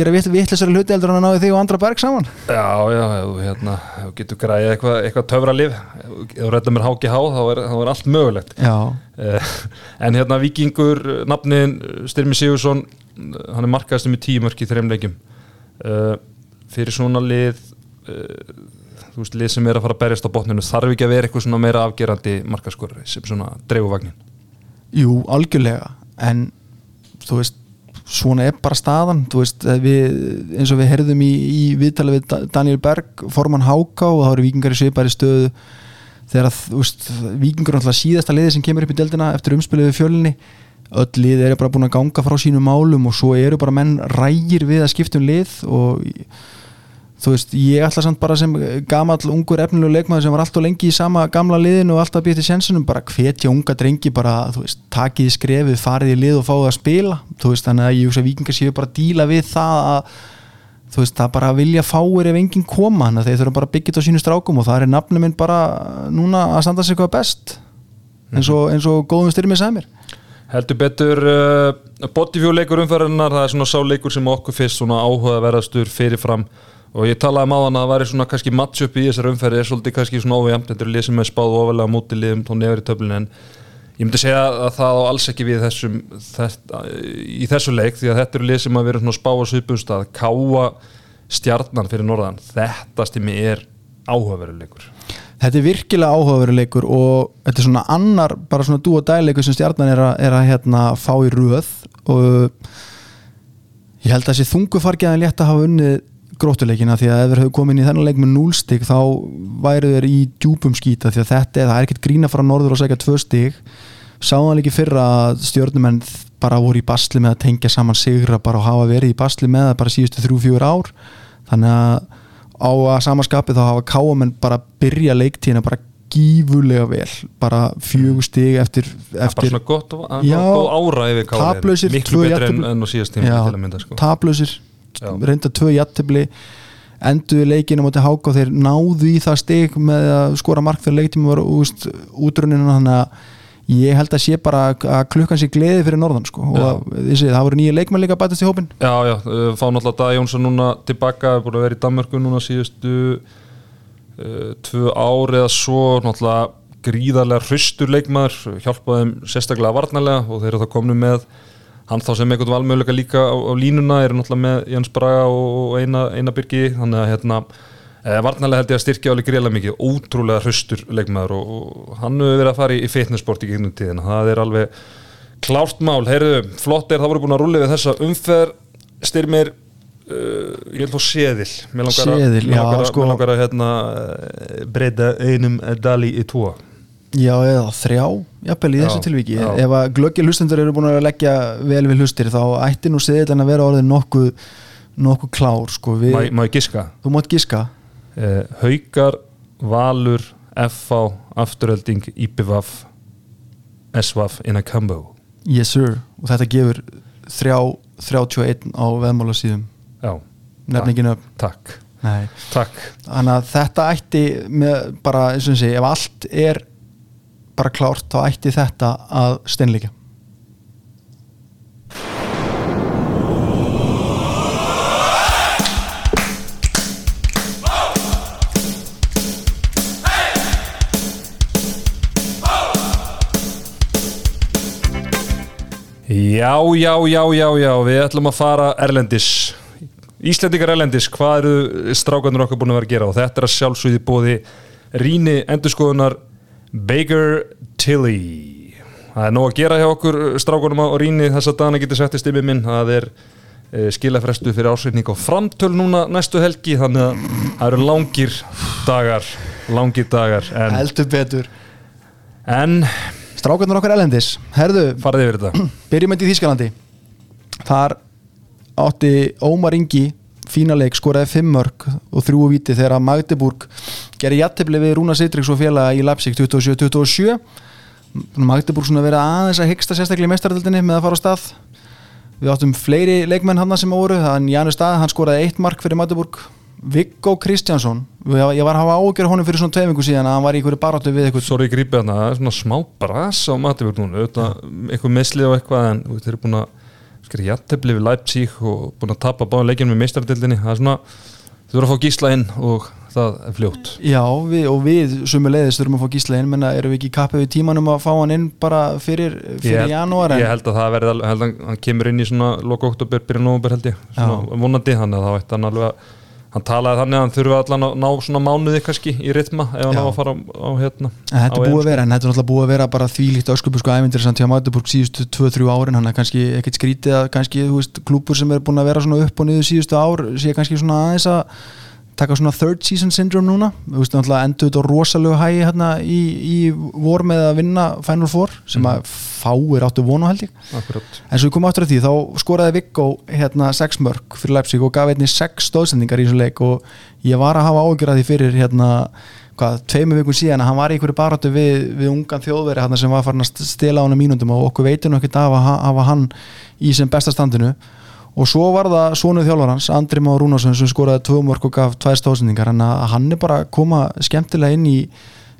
gera vittlisari hluti heldur en að náði þig og andra berg saman. Já, já, þú hérna, getur græðið eitthvað, eitthvað töfra lif ef þú reddar mér HGH þá er, þá er allt mögulegt. Já, Eh, en hérna Víkingur, nafnin Styrmi Sigursson, hann er markaðist með tíu mörk í þreim leikjum. Uh, fyrir svona lið uh, þú veist, lið sem er að fara að berjast á botninu, þarf ekki að vera eitthvað svona meira afgerandi markaskorri sem svona dreifuvagnin jú, algjörlega en þú veist svona er bara staðan þú veist, við, eins og við herðum í, í viðtali við Da- Daniel Berg formann Háká og þá eru vikingar í svipari stöðu þegar að, þú veist, vikingur er alltaf síðasta liði sem kemur upp í deildina eftir umspilið við fjölinni öll lið eru bara búin að ganga frá sínum málum og svo eru bara menn rægir við að skipta um lið og þú veist, ég ætla samt bara sem gamall ungur efnilegu leikmaður sem var alltaf lengi í sama gamla liðinu og alltaf býtti sjensunum bara hvetja unga drengi bara, þú veist, takið í skrefið farið í lið og fáið að spila. Þú veist, þannig að ég hugsa að vikingar séu bara að díla við það að þú veist, það bara vilja fáir ef enginn koma þannig að þeir þurfa bara að byggja þetta á sínu strákum og það er nafnum minn bara núna að standa sig hvað best eins og, eins og góðum styrmið sæmir Heldur betur uh, bodyview leikur umferðarnar, það er svona sá leikur sem okkur fyrst svona áhuga verðastur fyrirfram. Og ég talaði um áðan að það væri svona kannski matchup í þessar umferði er svolítið kannski svona óvijæmt þetta eru lið sem er spáð ofalega múti liðum tó nefnir í töflinu en ég myndi segja að það á alls ekki við þessum þetta, í þessu leik því að þetta eru lið sem að vera svona spá á svipumstað káa stjarnan fyrir norðan. Þetta stimmi er áhugaveruleikur Þetta er virkilega áhugaveruleikur og þetta er svona annar bara svona dú og dæleikur sem stjarnan er að, er að hérna, fá í röð og ég held að þessi þungufargiðan létt að hafa unnið gróttuleikina því að ef þeir hefur komið inn í þennan leik með núlstig þá væru þeir í djúpum skýta því að þetta er, það er ekkert grína frá norður og segja tvö stig. Sáðan líki fyrra að stjórnumenn bara voru í basli með að tengja saman sigra bara og hafa verið í basli með það bara síðustu þrjú-fjúur ár. Þannig að á að samaskapi þá hafa káamenn bara byrja leiktíðina bara gífulega vel bara fjögur stig eftir, bara eftir svona gott, Já, góð ára yfir káa taplausir, miklu betri en, en á síðast tíma Já, til að mynda sko. taplausir reynda tvö jattibli enduðu leikinu mútið háka og þeir náðu í það stig með að skora mark þegar leiktími var útruninu þannig að ég held að sé bara að klukkan sé gleði fyrir norðan sko. og Já. að, þessi, það voru nýja leikmenn líka að bætast í hópin Já, já, fá náttúrulega Dag Jónsson núna tilbaka, er búin að vera í Danmörku núna síðustu uh, tvö ár eða svo náttúrulega gríðarlega hraustur leikmaður hjálpaði þeim sérstaklega varnarlega og þeir eru þá komnu með hann þá sem einhvern valmöguleika líka á, á línuna eru náttúrulega með Jens Braga og eina, eina byrgi þannig að hérna eh, varnarlega held ég að styrkja alveg greiðlega mikið. Ótrúlega hraustur leikmaður og, og hann hefur verið að fara í, í fitnessport í gegnum tíðina. Það er alveg klárt mál. Heyrðu, flott er það voru búin að rúlega við þessa umferð. Styrmir uh, ég vil fá seðil mér langar, að- Seðil, mér já, langar, að- sko. mér langar að hérna, eh, breyta einum dali í tvo. Já, eða þrjá, jafnvel í þessu Já, tilviki. já. ef að glöggir hlustendur eru búin að leggja vel við hlustir þá ætti nú seðilega að vera orðið nokkuð nokkuð klár sko. við, má, má ég giska? Þú mátt giska uh, Haukar, Valur FH, Afturölding IPVAF SVAF in a combo. Yes sir, og þetta gefur þrjá, 31 á veðmála síðum já, nefn ekki nöfn takk. Nei. takk. Þannig að þetta ætti með bara, eins og sé, ef allt er bara klárt, þá ætti þetta að steinleika Já, já, já, já, já, við ætlum að fara Erlendis. Íslendingar Erlendis, hvað eru strákanur okkar búin að vera að gera? Og þetta er að sjálfsögði bóði Ríni endurskoðunar Baker Tilly. Það er nóg að gera hjá okkur strákanum á Ríni þess að dana getur sett í stimmi minn. Það er e, skilafrestu fyrir ásveitning á framtöl núna næstu helgi þannig að það eru langir dagar langir dagar en, heldur betur. En strákarnar okkar elendis, herðu farið yfir þetta. byrjum með í Þískalandi þar átti Ómar Ingi fína leik, skoraði fimm mörg og þrjú viti þegar að Magdeburg gerði jattefli við Rúna Seitriks og félaga í Leipzig 27-27 Magdeburg svona verið aðeins að hyggsta sérstaklega í mestaröldinni með að fara á stað? Við áttum fleiri leikmenn hann sem voru þann Janus Stað, hann skoraði eitt mark fyrir Magdeburg Viggo Kristjánsson ég var að hafa ágjör honum fyrir svona tveimingu síðan að hann var í einhverju baráttu við eitthvað Sorry, ég grípi þarna, það er svona smá bras á auðvitað, eitthvað meðslið og eitthvað en þeir eru búin að skilja jættefli við Leipzig og búin að tapa báðan leikinu með meistardildinni, það er svona þú verður að fá gísla inn og það er fljótt. Já, við, og við sumu leiðist þurfum að fá gísla inn menna erum við ekki kappið við tímanum að fá hann inn bara fyrir, fyrir Ég- janúar en Ég held að það verði, held að hann kemur inn í svona loka oktober, byrja nóvember held ég. Svona vonandi, þannig að þá ætti hann alveg að hann talaði þannig að hann þurfi allan að ná svona mánuði kannski í ritma ef hann á að fara á, á hérna þetta er búið að vera, en þetta er náttúrulega búið að vera bara þvílíkt öskubusku ævindir samt hjá Magdeburg síðustu 2-3 árin, hann er kannski ekkert skrítið að kannski, þú veist, klúpur sem er búin að vera svona upp og niður síðustu ár, sé kannski svona aðeins að taka svona third season syndrome núna, þú veist, náttúrulega endur þetta rosalegu hægi hérna í, í vor með að vinna Final Four, sem að fáir áttu vonu held ég. Akkurat En svo við komum aftur að því, þá skoraði Viggo hérna 6 mörg fyrir Leipzig og gaf einni 6 stóðsendingar í þessu leik og ég var að hafa ágjör að því fyrir hérna, hvað, tveimur vikun síðan að hann var í einhverju baráttu við, við ungan þjóðveri hérna, sem var farin að stela á hann mínúndum og okkur veitum ekkert af að ha- hafa hann í sem besta standinu og svo var það svonuð þjálfarans, Andri Már Rúnarsson sem skoraði 2 mörg og gaf 2 stóðsendingar en hann er bara að koma skemmtilega inn í,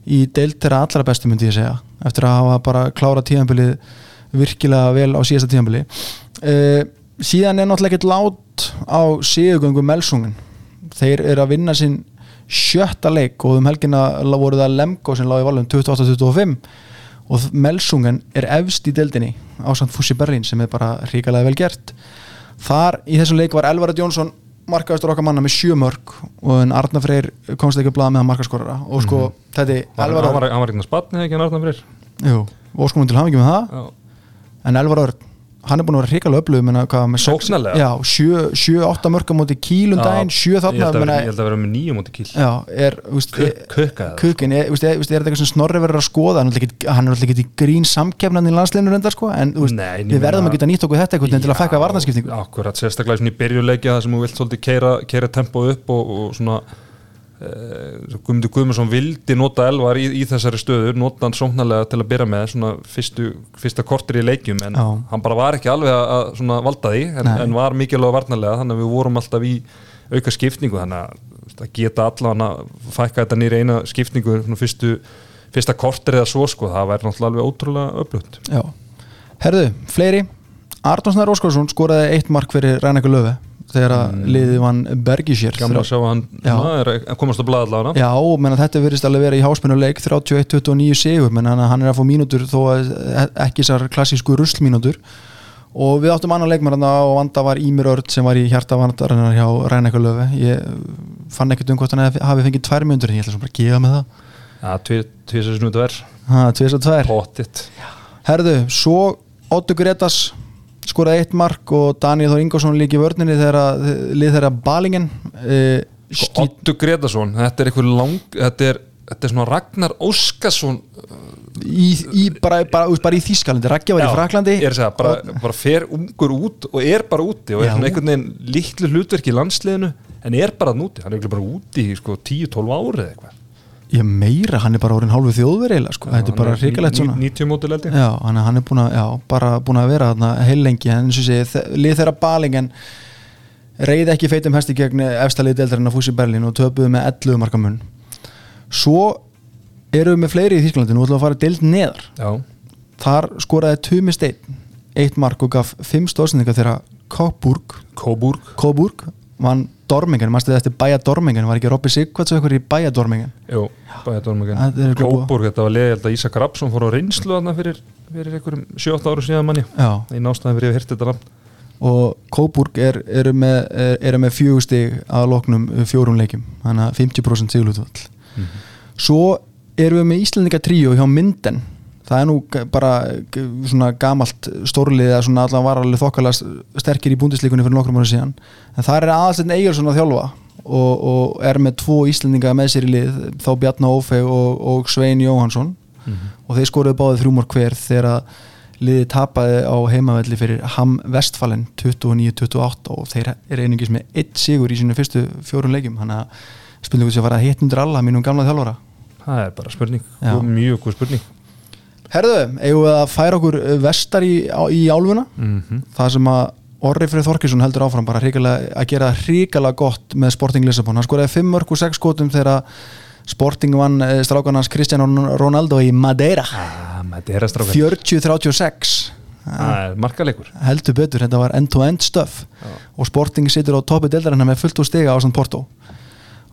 í deild þeirra allra bestu myndi ég segja, eftir að hafa bara klára tíðanbilið virkilega vel á síðasta tíðanbili uh, síðan er náttúrulega ekkert lát á síðugöngu Melsungen. Þeir eru að vinna sinn sjötta leik og um helgina la- voru það Lemko sem láði valum 28-25 og Melsungen er efst í deildinni á samt Fussi Berlín sem er bara ríkalega vel gert þar í þessum leik var Elvarad Jónsson markaðistur okkar manna með sjö mörg og en Arnar Freyr komst ekki að blaða með hann markaskorara. Og sko þetta Var- hann var, Örn hann var eitthvað spatni ekki hann Arnar Freyr? Jú, og sko til hafa ekki með það. Já. en Elvar Örn hann er búin að vera hrikalega öflug menna, hvað, með sex- Sóknarlega? já, sjö, sjö, átta mörg á móti kílum daginn, sjö ég þarna að ég held að vera með nýjum múti kíl er, kukkaði það. kukin, er, þetta eitthvað sem Snorri verður að skoða hann er alltaf ekki í grín samkefnan í landsleinu reyndar sko, en úst, Nei, við verðum að geta nýtt okkur þetta eitthvað til að fækka varnarskiptingu Akkurat, sérstaklega í byrjuleikja það sem þú vilt svolítið keira, tempo upp og, og svona Guðmundur Guðmundsson vildi nota elvar í, í þessari stöður, nota hann sóknarlega til að byrja með svona fyrstu, fyrsta kortir í leikjum en Já. hann bara var ekki alveg að, valda því en, en var mikilvæg varnarlega þannig að við vorum alltaf í auka skipningu þannig að, geta allan að fækka þetta nýri eina skipningu svona fyrstu, fyrsta kortir eða svo sko, það væri náttúrulega alveg ótrúlega öflugt Já. herðu, fleiri Arnón Snær Óskarsson skoraði eitt mark fyrir Rænakur Löfi þegar að liðið vann Bergisjér Gamla að sjá að hann na, er að komast á blaða allavega Já, menna, þetta verðist alveg vera í háspennuleik 31-29 sigur, menn hann, er að fá mínútur þó að ekki þessar klassísku ruslmínútur. Og við áttum annan leikmann þarna og vanda var Ímir Örd sem var í hjarta vandarinnar hjá Rænekulöfi ég fann ekkert um hvort hann hafi- fengið tvær mínútur en ég ætla svo bara að gefa með það. Já, ha, tvís og tvær Pottitt Herðu, svo Otto Gretas skoraði eitt mark og Daniel Þór Ingvarsson líki vörninni þegar lið þeirra balingen uh, skýt Otto Gretarsson, þetta er einhver lang þetta er, þetta er svona Ragnar Óskarsson í, í, bara, bara, bara, í Þýskalandi, Raggi var í Fraklandi er segja, bara, bara fer ungur út og er bara úti og er svona einhvern veginn litlu hlutverk í landsliðinu en er bara núti, hann er bara úti í sko, 10-12 árið eitthvað ég meira, hann er bara orðin hálfu þjóðveri eiginlega, sko. þetta er bara hrikalegt svona. 90 mótil held ég. Já, hann, er- hann er búin að, já, bara búin að vera þarna heil lengi, en eins og sé, lið þeirra balingen reyði ekki feitum hesti gegn efstalið deildarinn að fúsi Berlín og töpuðu með 11 marka mun. Svo eru við með fleiri í Þýskalandi, nú ætlum við að fara deild neðar. Já, þar skoraði Tumi Steinn eitt mark og gaf fimm stóðsendinga þegar Kóburg Kóburg vann Dormingen, maður stuði eftir Bæja Dormingen var ekki Robby Sigvarts og eitthvað í Bæja Dormingen Jú, er glópa. Coburg, þetta var held að Ísak Rapsson fór á reynslu þarna fyrir, fyrir einhverjum 7-8 ára síðan manni í nástæðan fyrir ég hef hirt þetta nafn. Og Kóburg er, eru með, er, eru með fjögustig að loknum fjórum leikjum. Þannig að 50% siglutvall Mhm. svo erum við með Íslandika tríu hjá Minden það er nú bara svona gamalt stórlið eða svona allan var alveg þokkalega sterkir í búndisleikunni fyrir nokkrum ára síðan. En það er aðalstegn Egilson að þjálfa og, og er með tvo Íslandinga með sér í lið þá Bjarnar Ófe og, og Svein Jóhansson og þeir skoruðu báðið þrjúmor hver þegar að liðið tapaði á heimavelli fyrir Ham Vestfalen 29-28 og þeir eru einungis með eitt sigur í sínu fyrstu fjórun leikjum. Þannig að spurningu sem var að hitt undir alla mínum gamla þjálfara. Það er bara spurning, mjög góð spurning Herðu, eigum við að færa okkur vestar í, í álfuna? Mm það sem að Orri Freyð Þorkesson heldur áfram bara að gera hrikalega gott með Sporting Lissabon, hann skoraði 5 mörg og 6 skotum þegar Sporting vann eh, strákanans Cristiano Ronaldo í Madeira. Ah, Þetta er að stráka 40-36 Það er markaleikur. Heldur betur, þetta var end-to-end stöf Já. og Sporting situr á toppi deildarinnar með fullt úr stiga á San Porto.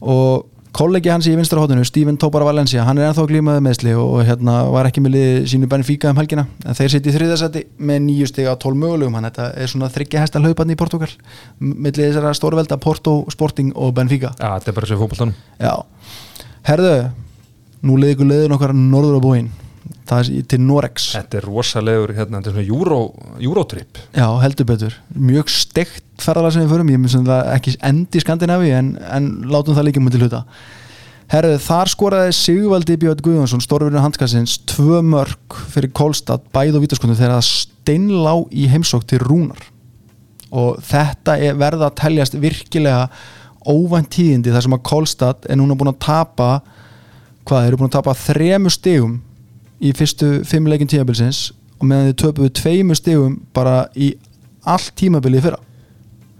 Og kollegi hans í vinstra hóttinu Steven Topar Valencia, hann er ennþá glímaði meðsli og hérna var ekki með liði sínu Benfica um helgina, en þeir sitt í þriðasæti með nýju stiga á 12 mögulegum hann þetta er svona þryggja hesta hlaupan í Portugal millið þessara stórvelda Porto, Sporting og Benfica. Já, þetta er bara svo fótboltanum. Já, herðu nú leiði ykkur leiðin okkar norður á búin það er til Norex Þetta er rosalegur, hérna, þetta er svona Euro, Eurotrip. Já, heldur betur. Mjög steikt ferðalag sem við förum Ég myndi það ekki endi Skandinavi en, en látum það líka mútið hluta. Herðu, þar skoraði Sigvaldi Björn Guðjónsson stórvirinu handskassins tvö mörg fyrir Kolstad bæð og vítaskonu þegar það steinlá í heimsók til Rúnar. Og þetta er verða að teljast virkilega óvænt tíðindi þar sem að Kolstad er núna búin að tapa hvað, þeir eru búin að tapa þremu stigum í fyrstu fimm leikin tímabilsins og meðan þið töpuðu tveimu stigum bara í allt tímabilið fyrra?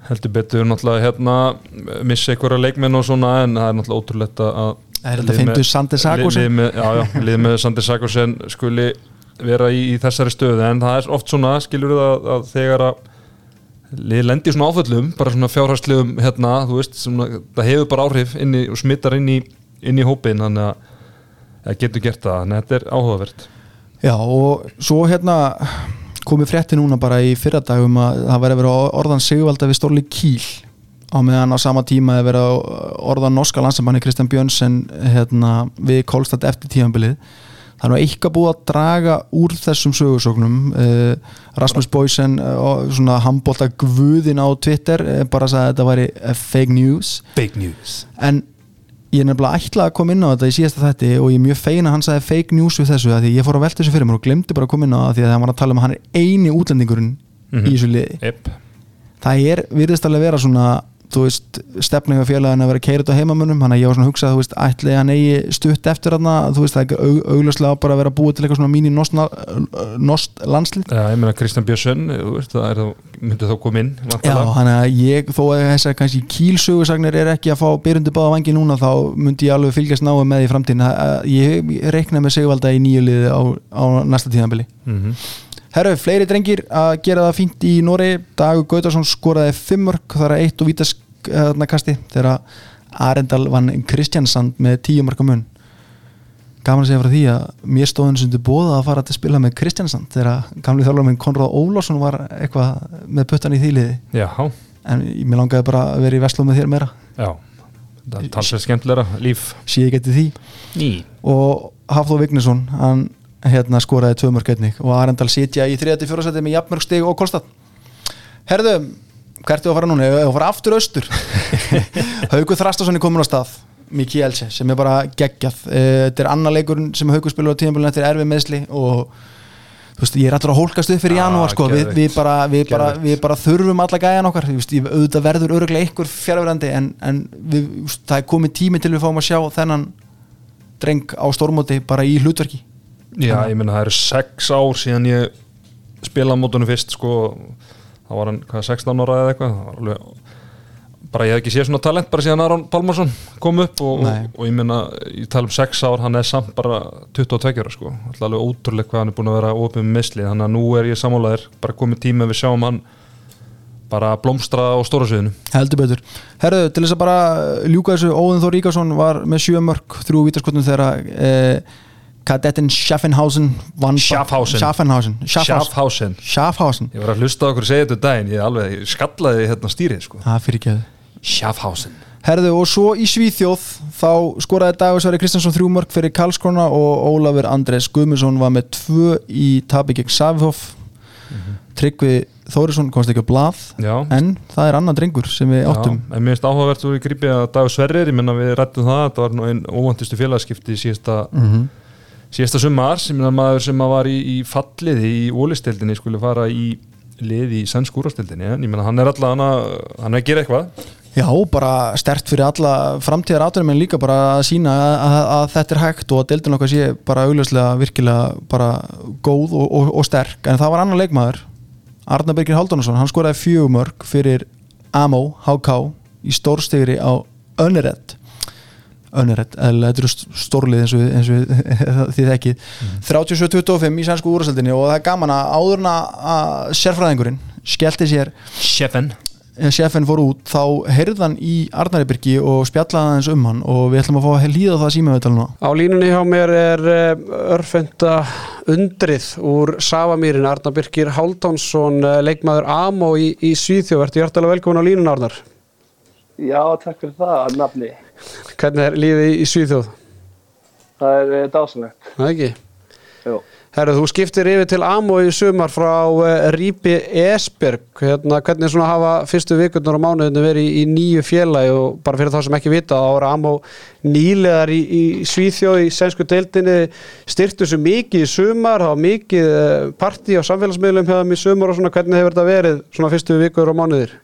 Heldur betur náttúrulega hérna missa einhverja leikmenn og svona en það er náttúrulega ótrúlegt að Það er þetta fyndu Sandi Sagosen. lið með, Sandi Sagosen skuli vera í, í þessari stöðu en það er oft svona, skilur við að, að þegar að lið lendi í svona áföllum bara svona fjárhagslegum hérna þú veist, svona, það hefur bara áhrif og smittar inn í, inn í hópin þannig að það getur gert það að þetta er áhugavert. Já og svo hérna komið frétti núna bara í fyrradagum að það væri að vera orðan sigvalda við Stórli Kíl á meðan á sama tíma að vera orðan norska landsamanni Kristján Björnsen hérna, við Kolstad eftir tímanbilið það er nú eitthvað búið að draga úr þessum sögursóknum uh, Rasmus Boysen uh, svona handbólta guðin á Twitter uh, bara sagði að þetta væri uh, fake news. Fake news. En ég er nefnilega ætlað að koma inn á þetta í síðasta þætti og ég er mjög feina að hann sagði fake news við þessu að því ég fór að velta þessu fyrir mér og glemdi bara að koma inn á það því að hann var að tala um að hann er eini útlendingurinn Mhm. í þessu liði yep. það er, virðist alveg vera svona þú veist, stefninga félagin að vera keirit á heimamönnum, hann að ég var svona að hugsa þú veist, ætli hann eigi stutt eftir hann þú veist, það er ekki au, augljóslega bara að vera búið til eitthvað svona mín í nost, landslið. Já, ég meina Kristján Björnsson það er þá, myndi þá koma inn Já, hann að ég, þó að þessar kannski kílsögusagnir er ekki að fá byrjundi báða vangi núna þá myndi ég alveg fylgjast náðu með í framtíðin ég, reikna með segvalda í nýju liði á, á næsta tíðanbili Mhm. Herru, fleiri drengir að gera það fínt í Nóri Dagur Gautarsson skoraði fimmörk þar að eitt og vítaskasti þegar Arendal vann Kristjansand með tíu marka mun. Gaman að segja frá því að mér stóðin sem þið bóða að fara til að spila með Kristjansand þegar gamli þjálfur minn Konráð Ólásson var eitthvað með puttan í þýliði Já, en mér langaði bara að vera í Vestló með þér meira. Já. Það er talsveit skemmtilegra líf. Sé ég geti því. Ný. Og Hafþó Vignesson hann hérna skoraði tvö mörg einnig og Arendal sitja í 34. seti með jafnmörg stig og Kolstad Herðu, hvert er að fara núna? Ég að fara aftur austur Haugur Þrastason er komin á stað Miki Elche sem er bara geggjað Eh, þetta er annar leikurinn sem Haugur spilur á tíðanbúlinu eftir erfið meðsli og þú veist, ég er allra að hólkast upp fyrir janúar sko. við, við, bara, við, bara, við bara þurfum alla gæjan okkar veist, ég, auðvitað verður öruglega einhver fjárverandi en, en þú það er komið tími til við fáum að sjá þennan dreng á stórmóti bara í hlutverki Já, ég meina það eru sex ár síðan ég spilaði mótunum fyrst sko, þá var hann hvað, 16 ára eða eitthvað? Það var alveg, bara ég hef ekki séð svona talent bara síðan Aron Pálmarsson kom upp og, og, og ég meina, ég tala um sex ár hann er samt bara 22 ára sko. Alltaf alveg ótrúlega hvað hann er búin að vera opið með mislið, þannig að nú er ég sammálaðir bara komið tíma að við sjáum hann bara blómstra á stóra sviðinu. Heldur betur. Herðu, til þess að bara ljúka þessu Óðin Þór Ríkarsson var með sjö mörg þrjú vítaskotnum þegar eh, Kadetten Schaffenhausen Schaffhausen. Schaffhausen Schaffhausen. Schaffhausen. Ég var að hlusta okkur segja þetta um daginn. Ég, alveg, skallaði hérna stýrið sko. Það fyrir ekki Schaffhausen. Herðu, og svo í Svíþjóð þá skoraði Dagur Sverri Kristjánsson þrjú mörg fyrir Karlskrona og Ólafur Andrés Guðmundsson var með tvö í tabi gegn Savhoff Tryggvi Þórisson komst ekki á blað. Já, en það er annan drengur sem við áttum. Já, en mér finnst áhugavert að Dagur Sverrir, ég menna við rættum það þetta var einn óvantistu félagskipti í síðasta, mm síðasta sumar sem maður sem að var í, í falliði í ólistildinni skulle fara í liði í sænsk úrastildinni en ég menna hann er alltaf hann að, er gera eitthvað. Já, bara stert fyrir alla framtíðar átunum en líka bara að sína að, að, þetta er hægt og að deildin okkar sé bara augljóslega virkilega bara góð og, og, og sterk. En það var annar leikmaður Arnar Birgir Haldunarsson, hann skoraði fjögumörk fyrir Amo, HK í stórstegri á Önnerett Önnerett, eða þetta eru stórlið eins og, við- eins og við- þið þekkið 37-25 í sænsku úrastildinni og það er gaman að áðurna að sérfræðingurinn skellti sér Sjefen sefin fór út þá heyrðan í Arnaribyrgi og spjallaði aðeins um hann og við ætlum að fá að líða það símavital núna Á línunni hjá mér er eh, örfenda undrið úr Savamýrin, Arnar Birkir Háldánsson, eh, leikmaður Amo í, í Svíþjóð. Ertu hjartalega velkomin á línunni, Arnar? Já, takk fyrir það, nafni. Hvernig er lífið í, Svíþjóð? Það er uh, dásanlegt. Það ekki? Jú. Herru, þú skiptir yfir til Amo í sumar frá uh, Rípi Esberg. Hérna, hvernig svona hafa fyrstu vikurnar og mánuðinu verið í, í nýju félagi og bara fyrir þá sem ekki vita, þá voru Amo nýlegar í, í Svíþjóð í sænsku deildinni styrtu svo mikið í sumar, það var mikið uh, partí á samfélagsmiðlum hjá þeim í sumar og svona hvernig hefur þetta verið svona fyrstu vikur og mánuðir?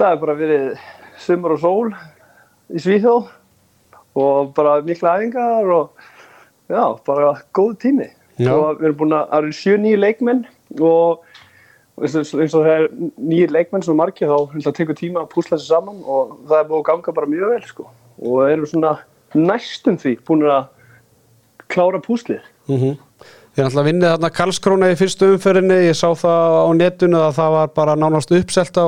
Það er bara verið sumar og sól í Svíþjóð og bara mikla æfingar og já, bara góð tími. Já. Og við erum búin að, það eru sjö nýju leikmenn og eins og það er nýjir leikmenn sem margir þá það tekur tíma að púsla þessu saman og það er búin að ganga bara mjög vel sko. Og erum svona næstum því búin að klára púslið. Mm Þið er alltaf vinnið þarna Karlskróna í fyrstu umferðinni, ég sá það á netinu að það var bara nánast uppselt á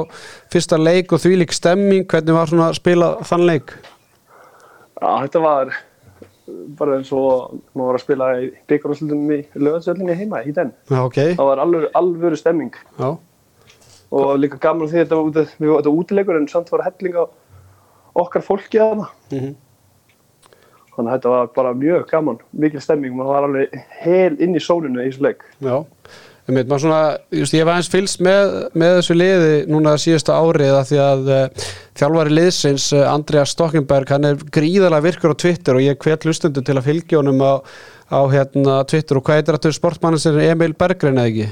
fyrsta leik og þvílík stemming, hvernig var svona að spila þann leik? Já, þetta var bara eins og maður var að spila í byggarúslutum í lögansöllinni heima í den. Já, ok, Það var alveg, alvöru stemming já, og líka gaman því að þetta var, út- við var þetta útilegur en samt var helling á okkar fólki að það. Mhm. Þannig að þetta var bara mjög gaman, mikil stemming, maður var alveg hel inn í sólinu í þessu leik. já. Ég veit, maður svona, just, ég hef aðeins fylgst með, með þessu liði núna síðasta árið að því að uh, þjálfari liðsins, uh, Andreas Stockenberg, hann er gríðalega virkur á Twitter og ég hvet hlustundu til að fylgja honum á, á hérna, Twitter og hvað heitir þetta sportmannin sem er Emil Berggren eða ekki?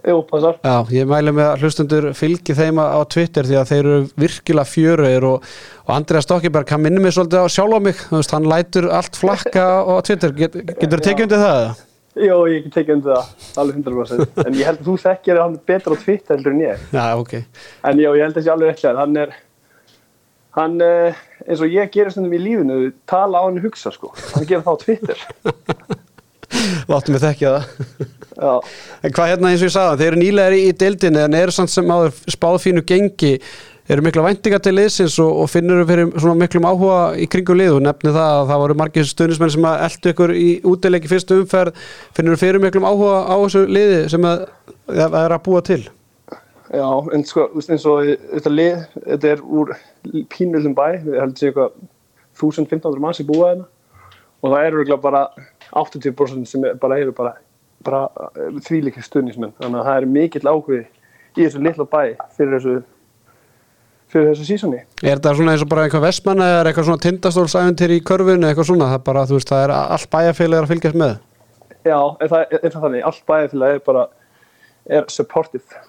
Jú, passar. Já, ég mæli með að hlustundur fylgi þeim á Twitter því að þeir eru virkilega fjöruðir og, og Andreas Stockenberg, hann minnir mig svolítið á sjálf á mig, veist, hann lætur allt flakka á Twitter, Get, getur þú tekið undir það? Jú, ég get tekið undir það, alveg 100%. En ég held að þú þekkir hann betur á Twitter heldur en ég. Já, ok, En já, ég held að það sé alveg réttlega. Hann er, hann, eh, eins og ég gerir stundum í lífinu, tala á hann hugsa, sko. Hann gerir það á Twitter. láttu mig þekkja það. En hvað hérna eins og ég sagði, þeir eru nýlega í deildinni en eru samt sem áður spáð fínu gengi. Eru mikla væntingar til liðsins og, og finnur fyrir svona miklum áhuga í kringum lið? Og nefni það að það voru margir stuðnismenn sem að eldu ykkur í útileiki fyrstu umferð. Finnur fyrir miklum áhuga á þessu liði sem að, að er að búa til? Já, en sko, eins og þetta lið, þetta er úr pínvildum bæ, við heldum sér eitthvað 1500 manns í búa hérna. Og það eru bara 80% sem er, bara eru bara, bara þvílíkir stuðnismenn. Þannig að það er mikill áhugi í þessu litla bæ fyrir þessu fyrir þessu sísoni. Er þetta svona eins og bara eitthvað vestmann eða er eitthvað svona tindastólsæventir í körfinu eitthvað svona, það er bara, þú veist, það er allt bæjarfélagar að fylgjast með Já, er það, er það þannig, allt bæðið er bara er supportive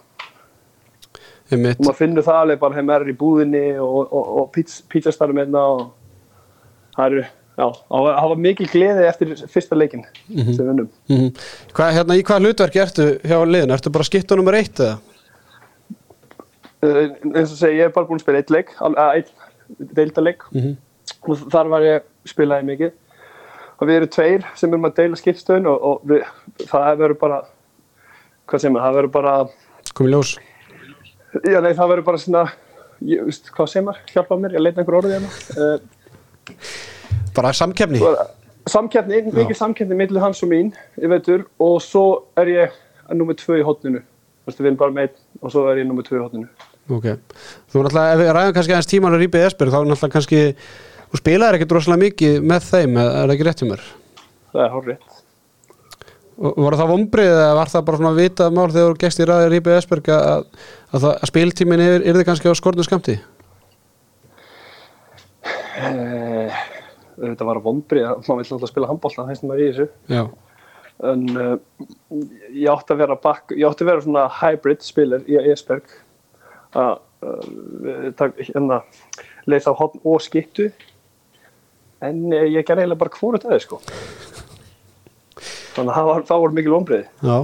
og maður finnur það alveg bara maður er í búðinni og, og, og pizzastarum hérna og það eru, já, það var mikil gleði eftir fyrsta leikin sem við unnum. Mm hvað, hérna, í hvað hlutverki ertu hjá liðin? Ertu bara skipta nummer eitt eða? Uh, eins og segi, ég hef bara búin að spila eitt leik, al- að einn deildaleik Mhm. og þar var ég spilaði mikið og við erum tveir sem erum að deila skipstöðun og, og við, það verður bara hvað sem er, það verður bara Kom í ljós Já, nei, það verður bara svona, ég, hvað sem er, hjálpa mér, ég leita einhver orðið hérna. Uh, Bara samkefni samkeppni, mikið samkeppni millir hans og mín, ég veitur, og svo er ég nummer tvö í hotninu. Við erum bara með og svo er ég nummer tvö í hotninu. Ok, þú náttúrulega, ef við ræðum kannski aðeins tíman að rýpið Esberg, þá náttúrulega kannski þú spilaðir ekkert rosalega mikið með þeim er það ekki rétt hjá mér? Það er. Og Voru það vombrið eða var það bara svona vitað mál þegar þú gegst í ræðið rýpið Esberg að, að, að spiltímin er, er þið kannski á skornu skamti? Þetta var að vombrið, maður vill alltaf spila handbólta, það sem maður í þessu. Já, En uh, ég átti að vera back, ég átti að vera svona hybrid spilar í Esberg. Að uh, hérna, leysa á hotn og skiptu. En uh, ég gerði eiginlega bara hvort aðeins, sko. Þannig að það var, það var mikil vombriði. já,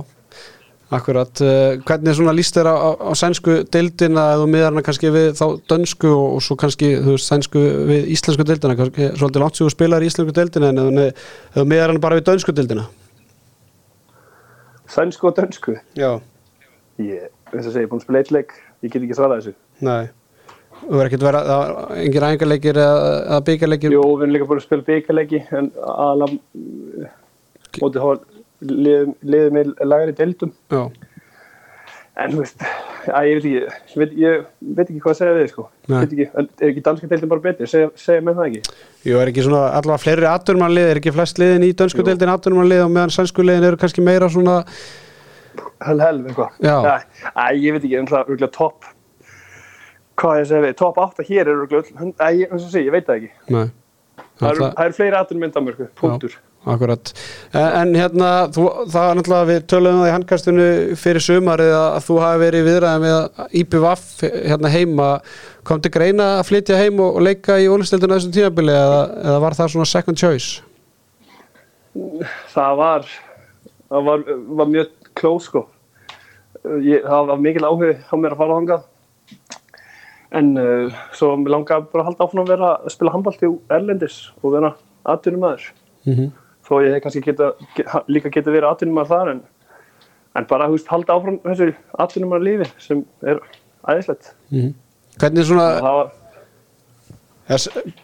akkurat. Uh, Hvernig svona líst þér á, á, á sænsku deildina? Eða miðar hana kannski við þá dönsku og, og svo kannski þú veist sænsku við íslensku deildina? Kannski svolítið langt sem þú spilar í íslensku deildina en eða eða miðar hana bara við dönsku deildina? Sænsku og dönsku. Já, Ég, eins og segi, ég er búin að spila eitt leik, ég get ekki svarað þessu. nei. Þú verður ekkert vera, það var engin æfingarleikir eða, eða byggjarleikir Jú, við erum líka búin að spila byggarleiki, en aðalega liðið liðið með lagari deildum. Já, En þú veist, að, ég, veit ekki, ég, veit, ég veit ekki hvað að segja við sko. Ekki, er ekki danska deildin bara betri? Segja, segja með það ekki? Jú, er ekki svona allavega fleiri atvinnumannlið, er ekki flest liðin í dönsku Jú. deildin atvinnumannlið og meðan sænsku liðin eru kannski meira svona Hel, hel, eitthvað. Já. Ég veit ekki, er örgulega topp. Hvað ég segja við, topp 8 hér er örgulega, æ, ég- segi, veit það ekki. Nei, Það eru eru fleiri aðtunum mynda mörgu, punktur. Akkurat en, en hérna, þú, það er náttúrulega við töluðum það í handkastinu fyrir sumarið að þú hafi verið í viðræðum með IPVAF hérna heima kom til greina að flytja heim og, og leika í ólistildinu þessum tímabili eða, eða var það svona second choice? Það var, það var, var mjög close, sko. Ég, það var mikil áhuga á mér að fara þangað. En uh, svo langaði bara að halda áfram að vera að spila handbalt í Erlendis og vera aðtunum aður. Mm þó ég hef kannski geta, get, líka geta verið atvinnumar þar en, en bara, veist, halda áfram þessu atvinnumar lífi sem er æðislegt. Hvernig svona, það var,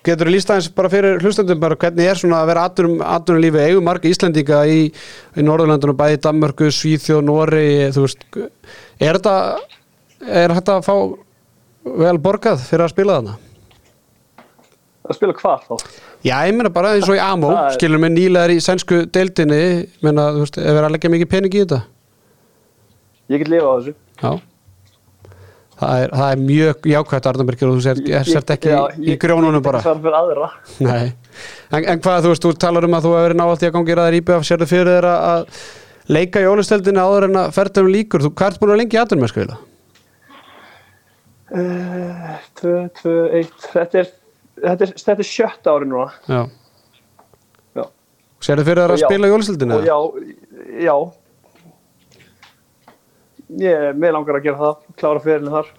getur þú líst aðeins bara fyrir hlustendum bara hvernig er svona að vera atvinnum, atvinnulífi? Eigum marga Íslendinga í, í Norðurlandunum, bæði Danmörku, Svíþjóð, Nóri þú veist, er þetta er þetta að fá vel borgað fyrir að spila þarna? Að spila hvað þá? Já, ég meina bara eins og í Amó Það skilur með nýlegar í sænsku deildinni meina, þú veist, ef er að leggja mikið pening í þetta? Ég get lifa á þessu. Já. Það er, það er mjög jákvæmt Arnabyrgir og þú sért, Ég- sért ekki já, í, í ég- grjónunum ég bara. get ekki svarað fyrir aðra. Nei, en, en hvað þú veist, þú talar um að þú hefur verið návallt í að gangi ræðir íbjöf, sérðu fyrir þér að- leika í ólisteldinni áður en að ferðum líkur, þú, ert búin að lengi í aðdunum með skvila? Uh, tvö, tvö, eitt. Þetta er, þetta er, þetta er sjötta ári núna Já, já. sérðu fyrir þér Og að já. spila í ólisteldinni? og já, já ég, mér langar að gera það klára fyrirlin þar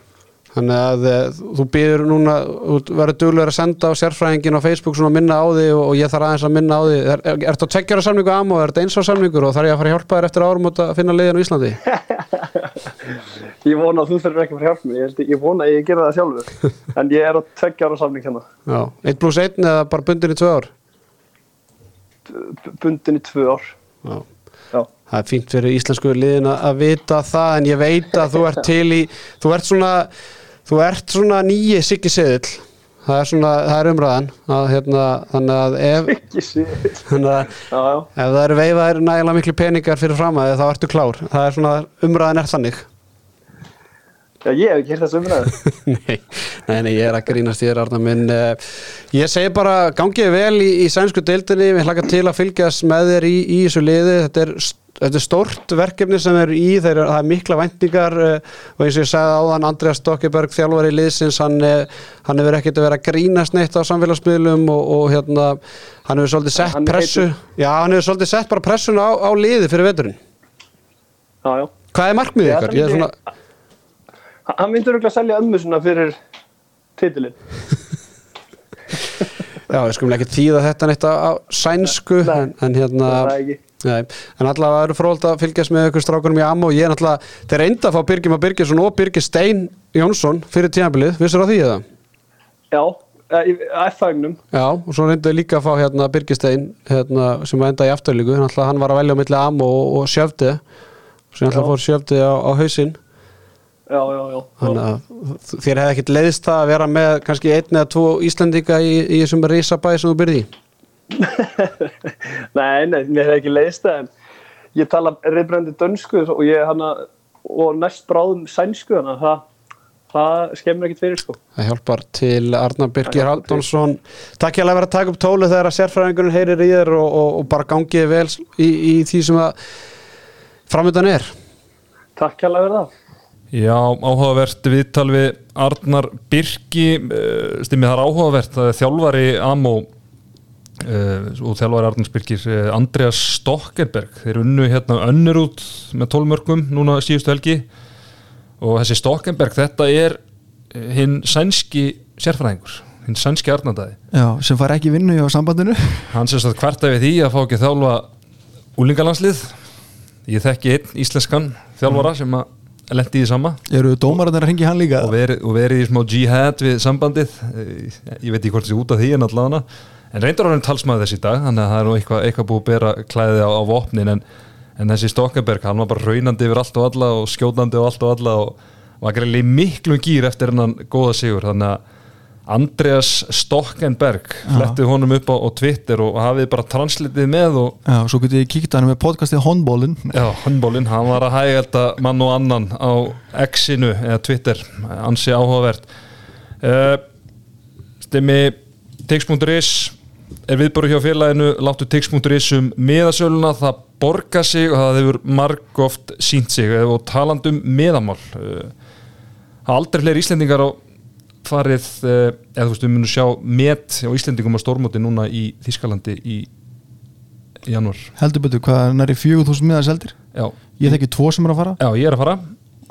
Þannig að e, þú býður núna, þú verður duglegur að senda á sérfræðingin á Facebook svona að minna á því og, ég þarf aðeins að minna á því. Er, er, að tveggjara samningu am og er þetta eins á samningur og þarf ég að fara að hjálpa þér eftir árum að finna liðin á Íslandi? ég vona að þú þurfir ekki að hjálpa mér. Ég, ég vona að ég gera það sjálfur. En ég er á tveggja ára samning hérna. Já, 1 pluss 1 eða bara bundin í 2 ár? B- bundin í tvö ár. Já. já, Það er fínt fyrir íslensku liðin að- vita það en ég veit að þú ert til í þú ert svona, svona nýji Siggi Seðill. Það er svona, það er umræðan að, hérna, þannig að ef, þannig að já, já, ef það eru veifaðir nægilega miklu peningar fyrir fram að þá ertu klár, það er svona umræðan er þannig já, ég hef ekki hér þessu umræðu. Nei, nei, nei, ég er að grínast ég er Arna minn. Uh, ég segi bara, gangið vel í, í sænsku deildinni við hlaka til að fylgjast með þér í, í þessu liði, þetta er, þetta er stórt verkefni sem er í, þeir, það er mikla væntingar uh, og eins og ég sagði áðan Andreas Stokkeberg, þjálfari liðsins hann, uh, hann hefur ekkert að vera að grínast neitt á samfélagsmiðlum og, og hérna hann hefur svolítið sett Hann pressu heitir- já, hann hefur svolítið sett bara pressun á, á liði fyrir veturinn. Já, já. Hvað er markmiðið ykkar? Ég er svona, hann myndur örugglega að selja ömmu svona fyrir titilinn já, við skulum ekki þýða þetta neitt á, sænsku Nei. en, en hérna ekki Nei, en allavega eru fróld að fylgjast með ykkur strákunum í Ammo og ég er náttúrulega, þeir reynda að fá Birgir Birgisson og Birgir Stein Jónsson fyrir tímabilið, vissur á því eða? já, eh, í F-fagnum Já, og svo reyndaði líka að fá hérna Birgir Stein hérna, sem var enda í afturlíku, hann, hann var að velja á milli Ammo og, og Sjöfdi sem alltaf Já. fór Sjöfdi á, á hausinn já, já, já, þannig að þér hefði ekkit leiðist það að vera með kannski einn eða tvo Íslendinga í, í þessum risabæ sem þú byrði í? Nei, nei, mér hef ekki leiðist það en ég tala reyðbrendi dönsku og ég hana og næst bráðum sænsku að það það skemmir ekkit fyrir sko. Það hjálpar til Arnar Birgir. Halldónsson Takk að vera að taka upp tólu þegar að sérfræðingurinn heyrir í þér og, og, og bara gangið vel í, í því sem að framöndan er. Takk kærlega fyrir það Já, áhugavert viðtal við Arnar Birki. Uh, stimmið það er áhugavert, það er þjálfari Amó uh, og þjálfari Arnars Birkir uh, Andreas Stokkenberg þeir unnu hérna önnur út með tólmörkum núna síðustu helgi. Og þessi Stokkenberg þetta er hinn sænski sérfræðingur, hinn sænski Arnardæði Já, sem fær ekki vinnu á sambandinu. Hann sem sagt hvarta við því að fá ekki að þjálfa úlingalandslið ég þekki einn íslenskan þjálfara sem að lendi í sama. Eru dómararnir að ringi hann líka? og verið, og verið í smá jihad við sambandið. Eh, ég veit ekki hvort það sé út af því en allavega. En reyndar hann talsmaður þessi dag þannig að það er nú eitthvað, eitthvað búið að bera klæði á, á vopnin. En, en þessi Stokkenberg hann var bara raunandi yfir allt og alla og skjótandi og allt og alla og var greiðlega miklum gýr eftir hennan góða sigur. Þannig að Andreas Stokkenberg flettið honum upp á, á Twitter og hafið bara translitið með og Já, svo getur ég kíkt hann með podcastið Honbólin Já, handbólinn, hann var að hægælda mann og annan á X-inu eða Twitter, ansi áhugavert. Uh, Stimmi tix.is er viðbúru hjá félaginu, láttu tix.is um miðasöluna, það borga sig og það hefur margóft sínt sig og talandum miðamál uh, aldrei fleiri Íslendingar á farið, uh, eða þú veist, við munum sjá met á Íslendingum á stórmóti núna í Þískalandi í janúar. Heldur betur, hvað er næri 4000 miðar seldir? Já, Ég þekki tvo sem er að fara. Já, ég er að fara.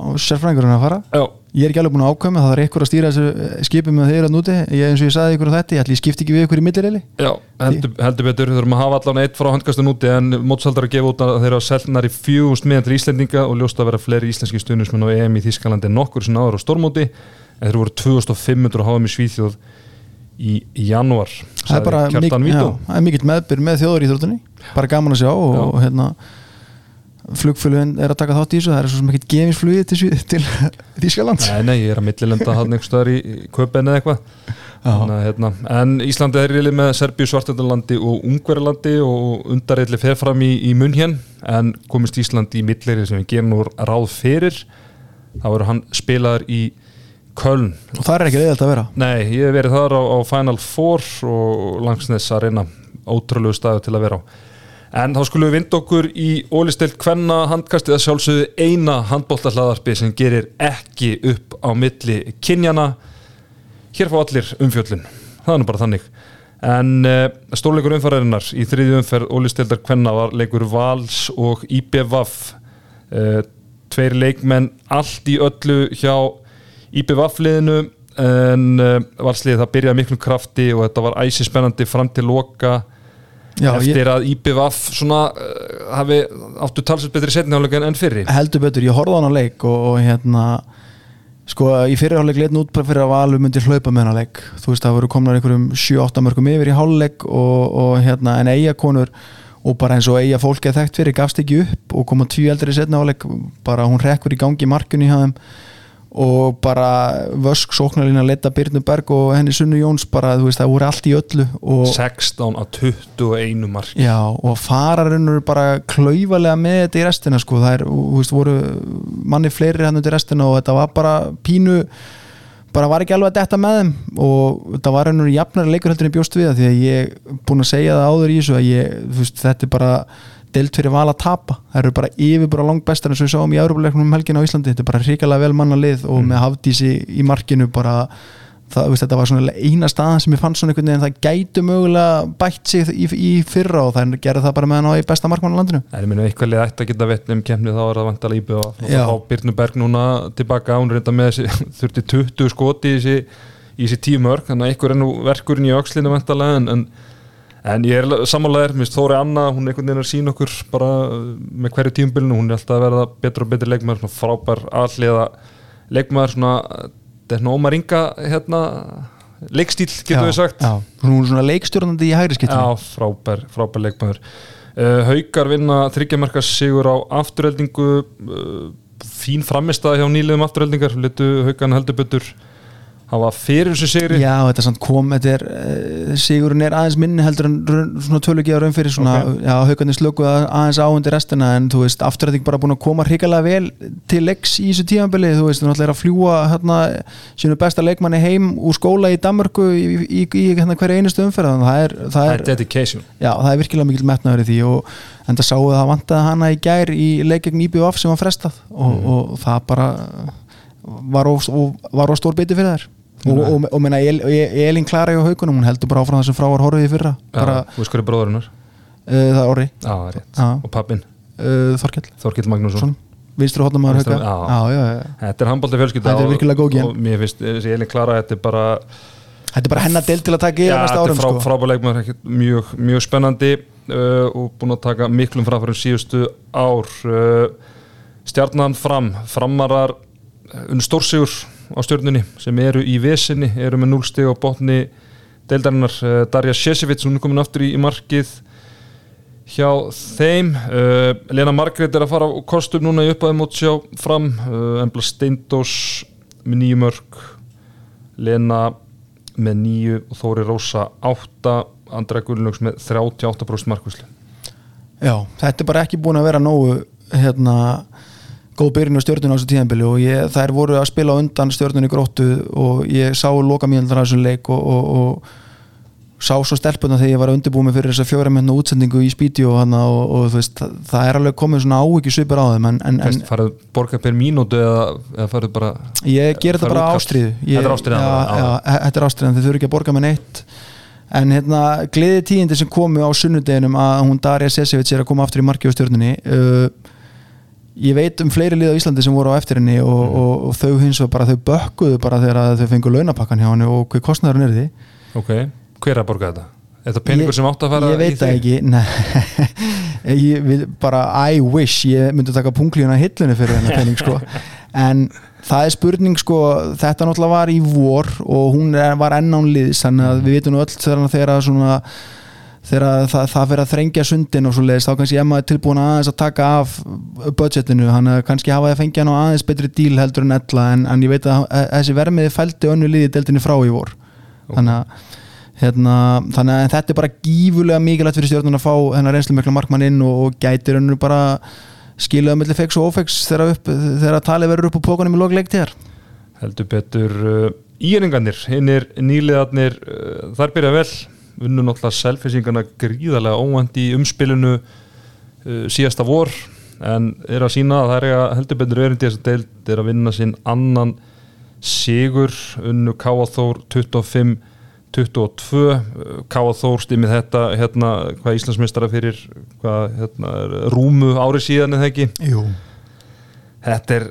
Og sérfræðingurinn er að fara. Já, ég er ekki alveg búin að ákvæma það er eitthvað að stýra þessu skipum með þeirra núti. Ég, eins og ég sagði ykkur á þetta, ég ætli ég skipti ekki við ykkur í millireili Já, heldur, heldur betur, við þurfum að hafa allan eitt frá handkastun úti en mótsaldar að gefa út að þeir eru selnar í fjúst miðan til Íslendinga og ljóst að vera fleiri íslenski stuðnismenn á EM í Þískalandi nokkur sem áður á stormóti þeir voru 2500 HM í Svíþjóð í janúar það er bara mik já, er mikill meðbyr með þjóður í þróttunni bara gaman að sjá og, hérna flugflugin er að taka þátt í þessu. Það er svo sem ekkert gefinsflugið til, til Þískaland Nei, nei, ég er að millilenda hann einhver staðar í, í köpen eða eitthvað. Þannig, hérna. en Íslandi er rilið með Serbíu, Svartendalandi og Ungverðalandi og undarreitli fer fram í, í munn hér en komist Íslandi í milleri sem við gerum nú ráð fyrir þá verður hann spilaðar í Köln og það er ekki reyðalt að vera Nei, ég hef verið þar á, á Final Four og langsnes að reyna ótrúlegu staðu til að vera á En þá skulum við vinda okkur í ólistilt hvenna handkastið að sjálfsögðu eina handbóltahlaðarpi sem gerir ekki upp á milli kynjana. Hér fá allir umfjöllun. Það er nú bara þannig. En uh, stórleikur umfærarinnar í þriði umferð ólistildar hvenna var leikur Vals og IBVF. Uh, tveir leikmenn allt í öllu hjá IBVF-liðinu en uh, Valsliðið það byrjaði miklum krafti og þetta var æsi spennandi fram til loka. Já, eftir ég... að IPVF svona uh, hafi áttu talsveit betri setniháleika enn fyrri. Heldur betur, ég horfði á hana leik og, og hérna sko í fyrirháleik leitn út bara fyrir að Valur myndi hlaupa með hana leik. Þú veist það voru komnar einhverjum 7-8 mörgum yfir í háluleik og, og hérna en eiga konur og bara eins og eiga fólki að þekkt fyrir gafst ekki upp og koma tví eldri setniháleik bara hún rekkur í gangi markunni hjá þeim og bara vösk sóknarlína leta Byrnuberg og henni Sunnu Jóns bara þú veist það voru allt í öllu 16 á 21 mark já og fararinnur bara klauvalega með þetta í restina sko. Það er, þú veist, voru manni fleiri hann undir restina og þetta var bara pínu bara var ekki alveg að detta með þeim. Og þetta var hennur jafnari leikur heldur en bjóst við það því að ég búin að segja það áður í þessu að ég, þú veist, þetta er bara deilt fyrir val að tapa það eru bara yfir bara langt bestar eins og við sáum í Európa-leiknum um helgin á Íslandi, þetta er bara ríkala vel manna lið og mm. með hafdísi í markinu bara, það, veist, þetta var svona eina staðan sem ég fann svona einhvern veginn það gætu mögulega bætt sig í, í fyrra og það gerði það bara með hann á besta markmann á landinu. Það er minn eitthvað lið ætti að geta vett um kemni þá er það vantala íbjöð og þá fá Byrnuberg núna tilbaka hún reynda með þessi þurfti 20 skoti í þessi, í þessi tímörk þannig að einhver er nú verkurinn í aukslinu vantala en, en En ég er samanlegaður, minnst Þóri Anna, hún er einhvern veginn að sína okkur bara með hverju tíumbilinu, hún er alltaf að verða betur og betur leikmaður, svona frábær alliða leikmaður, svona, þetta er svona Ómar Inga, hérna, leikstíl, getur við sagt. Já, hún er svona leikstjórnandi í hægri skiptinu. Já, frábær, frábær leikmaður. Uh, Haukar vinna þryggjamarkas sigur á afturheldingu, uh, fín framistæði hjá nýliðum afturheldingar, litu Haukan heldur betur það var fyrir þessu sigri. Já, þetta er samt kom, þetta er uh, sigurinn er aðeins minni heldur en svona tölugi á raun fyrir svona, okay. haugarnir slökuð aðeins á undir restina en þú veist, afturræðing bara búin að koma hrikalega vel til leiks í þessu tímanbili, þú veist, þú náttúrulega er að fljúa hérna, sínu besta leikmanni heim úr skóla í Danmarku í, í, í, hérna, hverja einustu umferð. Það er, það er, dedication. Já, það er virkilega mikil metnaður í því og en það sáu það vantaði hana í gær í leikegn IBF sem var frestað og, mm. og, og það bara var á stór beiti fyrir þær og, og, og menna, El, Elin Klara og Haugunum hún heldur bara áfram þessum frávar horfið í fyrra. Bara, Þú veist hverju bróðurinnar? Uh, það er Orri. Og pappin? Uh, Þorkell. Þorkell Magnússon. Vinstur hóttamæður Hauga Þetta er handbólta fjölskylda Þetta er virkilega góð og mér finnst þessi Elin Klara þetta er bara Þetta er bara hennar del til að taka í ja, þetta er frá, sko. frábæleikmar mjög, mjög spennandi uh, og búin að taka miklum fráfærum síðustu ár stjarnan fram framarar unn stórsigur á stjórnunni sem eru í vesinni, eru með 0 steg á botni deildarinnar. Uh, Darja Sjesevic, hún er komin aftur í, markið hjá þeim. Uh, Lena Margret er að fara á kostum núna í uppaði mót sjá fram. Uh, Embla Steindós með nýju mörg Lena með nýju og Þóri Rósa átta, Andra Gullnöks með 38% markvæslu Já, þetta er bara ekki búin að vera nógu hérna góð byrjun á stjórnuna á þessu tíðanbili og ég, þær voru að spila undan stjórnuna í gróttu og ég sá loka mínaldar á þessum leik og, og, og sá svo stelpuna þegar ég var að undirbúið mig fyrir þess að fjóra menna útsendingu í spíti og, og veist, það, það er alveg komið svona ávikið svipur á þeim en, en, en farið borga per mínútu eða, eða farið bara ég ger þetta bara ástriðu þetta er ástriðan þetta er ástriðan, þið þurfu ekki að borga með neitt. En hérna gleði tíðindi sem komu á sunnudeginum að hún Darja Sesevits er að koma aftur í marki á stjórnunni uh, ég veit um fleiri lið á Íslandi sem voru á eftir henni og, Mhm. og, og þau hins vegar bara þau bökkuðu bara þegar þau fengu launapakkan hjá henni og hver kostnæður er því ok, hver er að borga þetta? Er þetta peningur Ég- sem átt að fara ég veit í það ekki ég bara I wish ég myndi taka punklíuna hillunni fyrir þennan pening sko. En það er spurning sko þetta náttúrulega var í vor og hún er, var enn án liðs þannig að við vitum nú öll þegar, svona þegar það, það fyrir að þrengja sundin og svo leiðist þá kannski Emma er tilbúin aðeins að taka af budgetinu, hann er kannski hafa að fengja hann á aðeins betri díl heldur en ella en, en ég veit að þessi vermiði fældi önnu liði deildinni frá í vor. Þannig að hérna, þannig að þetta er bara gífulega mikilvægt fyrir stjórnun að fá hennar reynslu mikla markmann inn og, og gætir önnu bara skilaða mellir feks og ófeks þegar, upp, þegar talið verður upp á pókunum í lokleiktíðar heldur betur uh, íringarnir, hinnir nýliðarnir uh, þar byrja vel unnu náttúrulega selfisingarna gríðarlega óvænt í umspilinu uh, síðasta vor en er að sína að það er að heldur betur erindi þess að deild er að vinna sinn annan sigur unnu Káaþór 25 22 Káaþór stimmið þetta hérna hvað Íslandsmeistara fyrir hvað hérna, rúmu ári síðan eða ekki Jú. þetta er,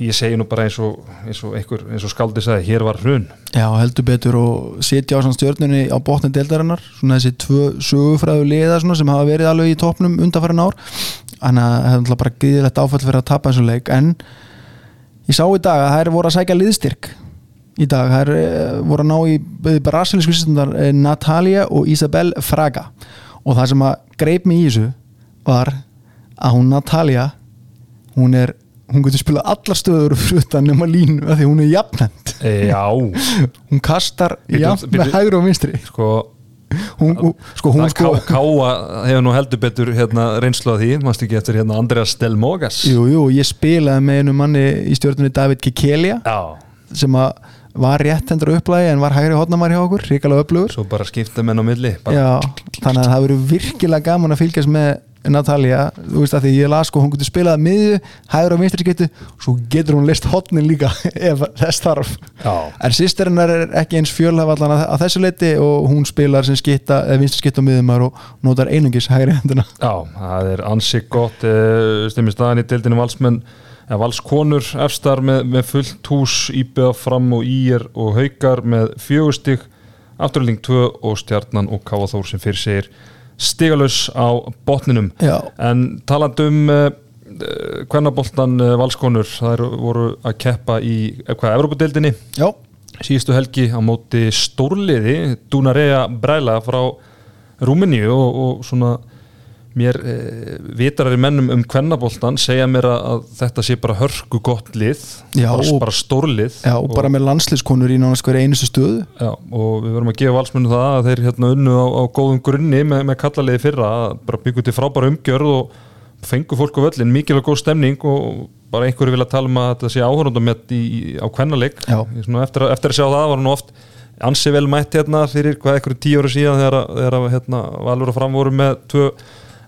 ég segi nú bara eins og eins og, einhver, eins og skaldi sagði, hér var hrun. Já, heldur betur og sitja á stjórnunni á botni deildarinnar svona þessi tvö sögufræðu liða sem hafa verið alveg í topnum undanfærin ár. Þannig að það náttúrulega bara gríðilegt áfall fyrir að tapa eins og leik. En ég sá í dag að það er voru að sækja liðstyrk í dag, það er voru að ná í brasilísku sýstundar Natalia og Isabel Fraga. Og það sem að greip mig í þessu var að hún Natalia hún er hún getur spilað allar stöður fyrir utan nema línu af því hún er jafnend e, Já, hún kastar jafn með hægri og vinstri. Sko hún, hún, sko hún sko ká, Káa hefur nú heldur betur hérna, reynslu að því, mást ekki eftir hérna Andreas Stelmogas jú, jú, ég spilaði með einu manni í stjórnunni David Kikelia Já, sem að var rétt hendur upplægi en var hægri hotnamar hjá okkur, ríkalega upplugur svo bara skipta menn á milli bara, Já, þannig að það verður virkilega gaman að fylgjast með Natalia, þú veist að því ég las sko hún getur spilað að miðju, hægur og vinstri getur svo getur hún list hotnin líka ef þess þarf Já. en sýsterinnar er ekki eins fjölhaf allan að, að þessu leiti og hún spilar sem skitta, eða vinstri skitta á miðjumar og notar einungis hægri hendina Já, það er ansi gott uh, stimmir staðan í deildinu valsmenn eða valskonur efstar með, með fullt hús íbjöða fram og ír og haukar með fjögustig afturling 2 og stjarnan og Káaþór sem fyrir segir stigalus á botninum. Já, en taland um uh, kvennaboltan uh, valskonur það voru að keppa í eh, já, síðustu helgi á móti stórliði Dunarea Bræla frá Rúmeníu og, og svona mér e, vitarari mennum um kvennaboltan segja mér að, þetta sé bara hörku gott lið Já, bara, og- bara stórlið já og bara með landsliðskonur í hverja einustu stöðu. Já, og við verðum að gefa valsmennu það að þeir hérna unnu á, á góðum grunni með, með kallaliði fyrra bara byggja til frábæra umgjörð og fengu fólk á völlin, mikilvæg góð stemning og bara einhverju vilja tala um að þetta sé áhörundamett á kvennaleg eftir, eftir að sjá það var nú oft ansi vel mætt hérna fyrir hvað einhverju tíu ára síðan þegar, þegar hérna, Valur og Fram voru með tvö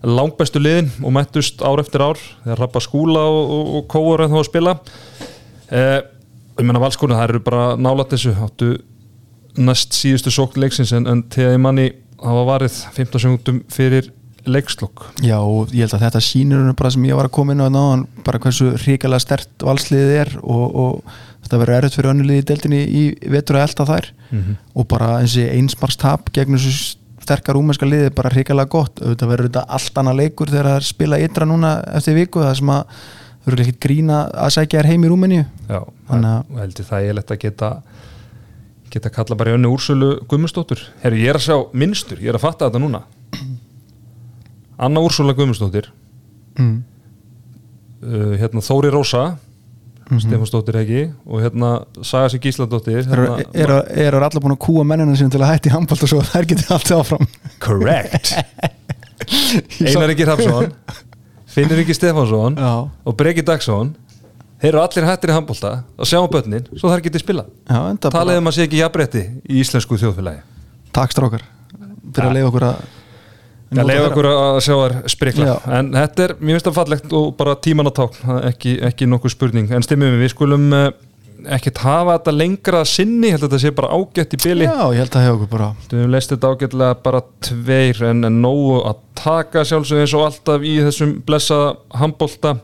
langbestu liðin og mættust ár eftir ár þegar Rappa Skúla og, og, og Kóur en þá að spila. Eh, ég menna valskonu það eru bara nálat þessu. Áttu næst síðustu sókn leiksins en, en ég manni hafa varið 15 sekundum fyrir leikslokk. Já og ég held að þetta henni bara sem ég var að koma inn á náðan bara hversu hrikalega stert valsliðið er og, og þetta verður erfitt fyrir önnulíði í deildinni í vetur að elta þær. Og bara þessi einsmarks tap gegn þessu sterkar úmennska liði bara hrikalega gott. Auðvitað verður þetta allt annað leikur þegar það er spila ytra núna eftir viku það sem að þau eru ekkert grína að sækja þér heim í Rúmeníu. Já, að- og heldur það ég lett að geta geta kalla bara í önnu úrsölu Guðmundsdóttur. Herru, ég er að sjá minnstur, ég er að fatta þetta núna. Anna Úrsula Guðmundsdóttir. Mm. uh, hérna Þóri Rósa Mhm. Stefansdóttir ekki? Og hérna Saga sig Gísladóttir eru hérna, er, er, er allar búin að kúa mennina sín til að hætti handbalt og svo þær getið allt áfram? Correct. Einar ekki Hrafsson Finnur ekki Stefansson Já, og Breki Dagsson Þeir eru allir hættir í handbólta að sjá um börnin svo þær getið spila já enda Talið um að sé ekki jafnrétti í íslensku þjóðfélagi. Takk strákar fyrir að leiða okkur að Það leiði okkur að sjá þær sprikla. Já. En þetta er, mér finnst það fallegt og bara tíman að tákn, það er ekki, ekki nokkuð spurning. En stimmum við, við skulum uh, ekkert hafa þetta lengra að sinni Ég held að þetta sé bara ágætt í byli Já, ég held að hefur okkur bara Við höfum leist þetta ágætlega bara tveir en, nógu að taka sjálfsög eins og alltaf í þessum blessaða handbolta.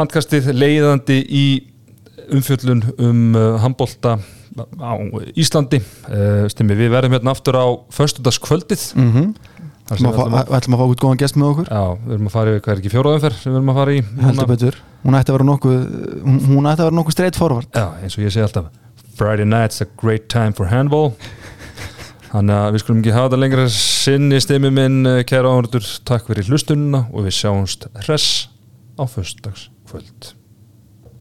Handkastið leiðandi í umfjöllun um uh, handbolta á Íslandi. Uh, stimmi, við verðum hérna aftur á föstudagskvöldið. Mm -hmm. Við við ætlum að- ætlum að fá út góðan gest með okkur? Já, við erum að fara í, hvað er ekki fjóraðumferð sem við erum að fara í heldur betur, hún ætti að vera nokkuð hún, hún ætti að vera nokkuð straight forward. Já, eins og ég segi alltaf Friday night's a great time for handball. Þannig að við skulum ekki hafa þetta lengra. Sinni stimmi minn, eh, kæra áhörður takk fyrir hlustununa og við sjáumst hress á föstudagskvöld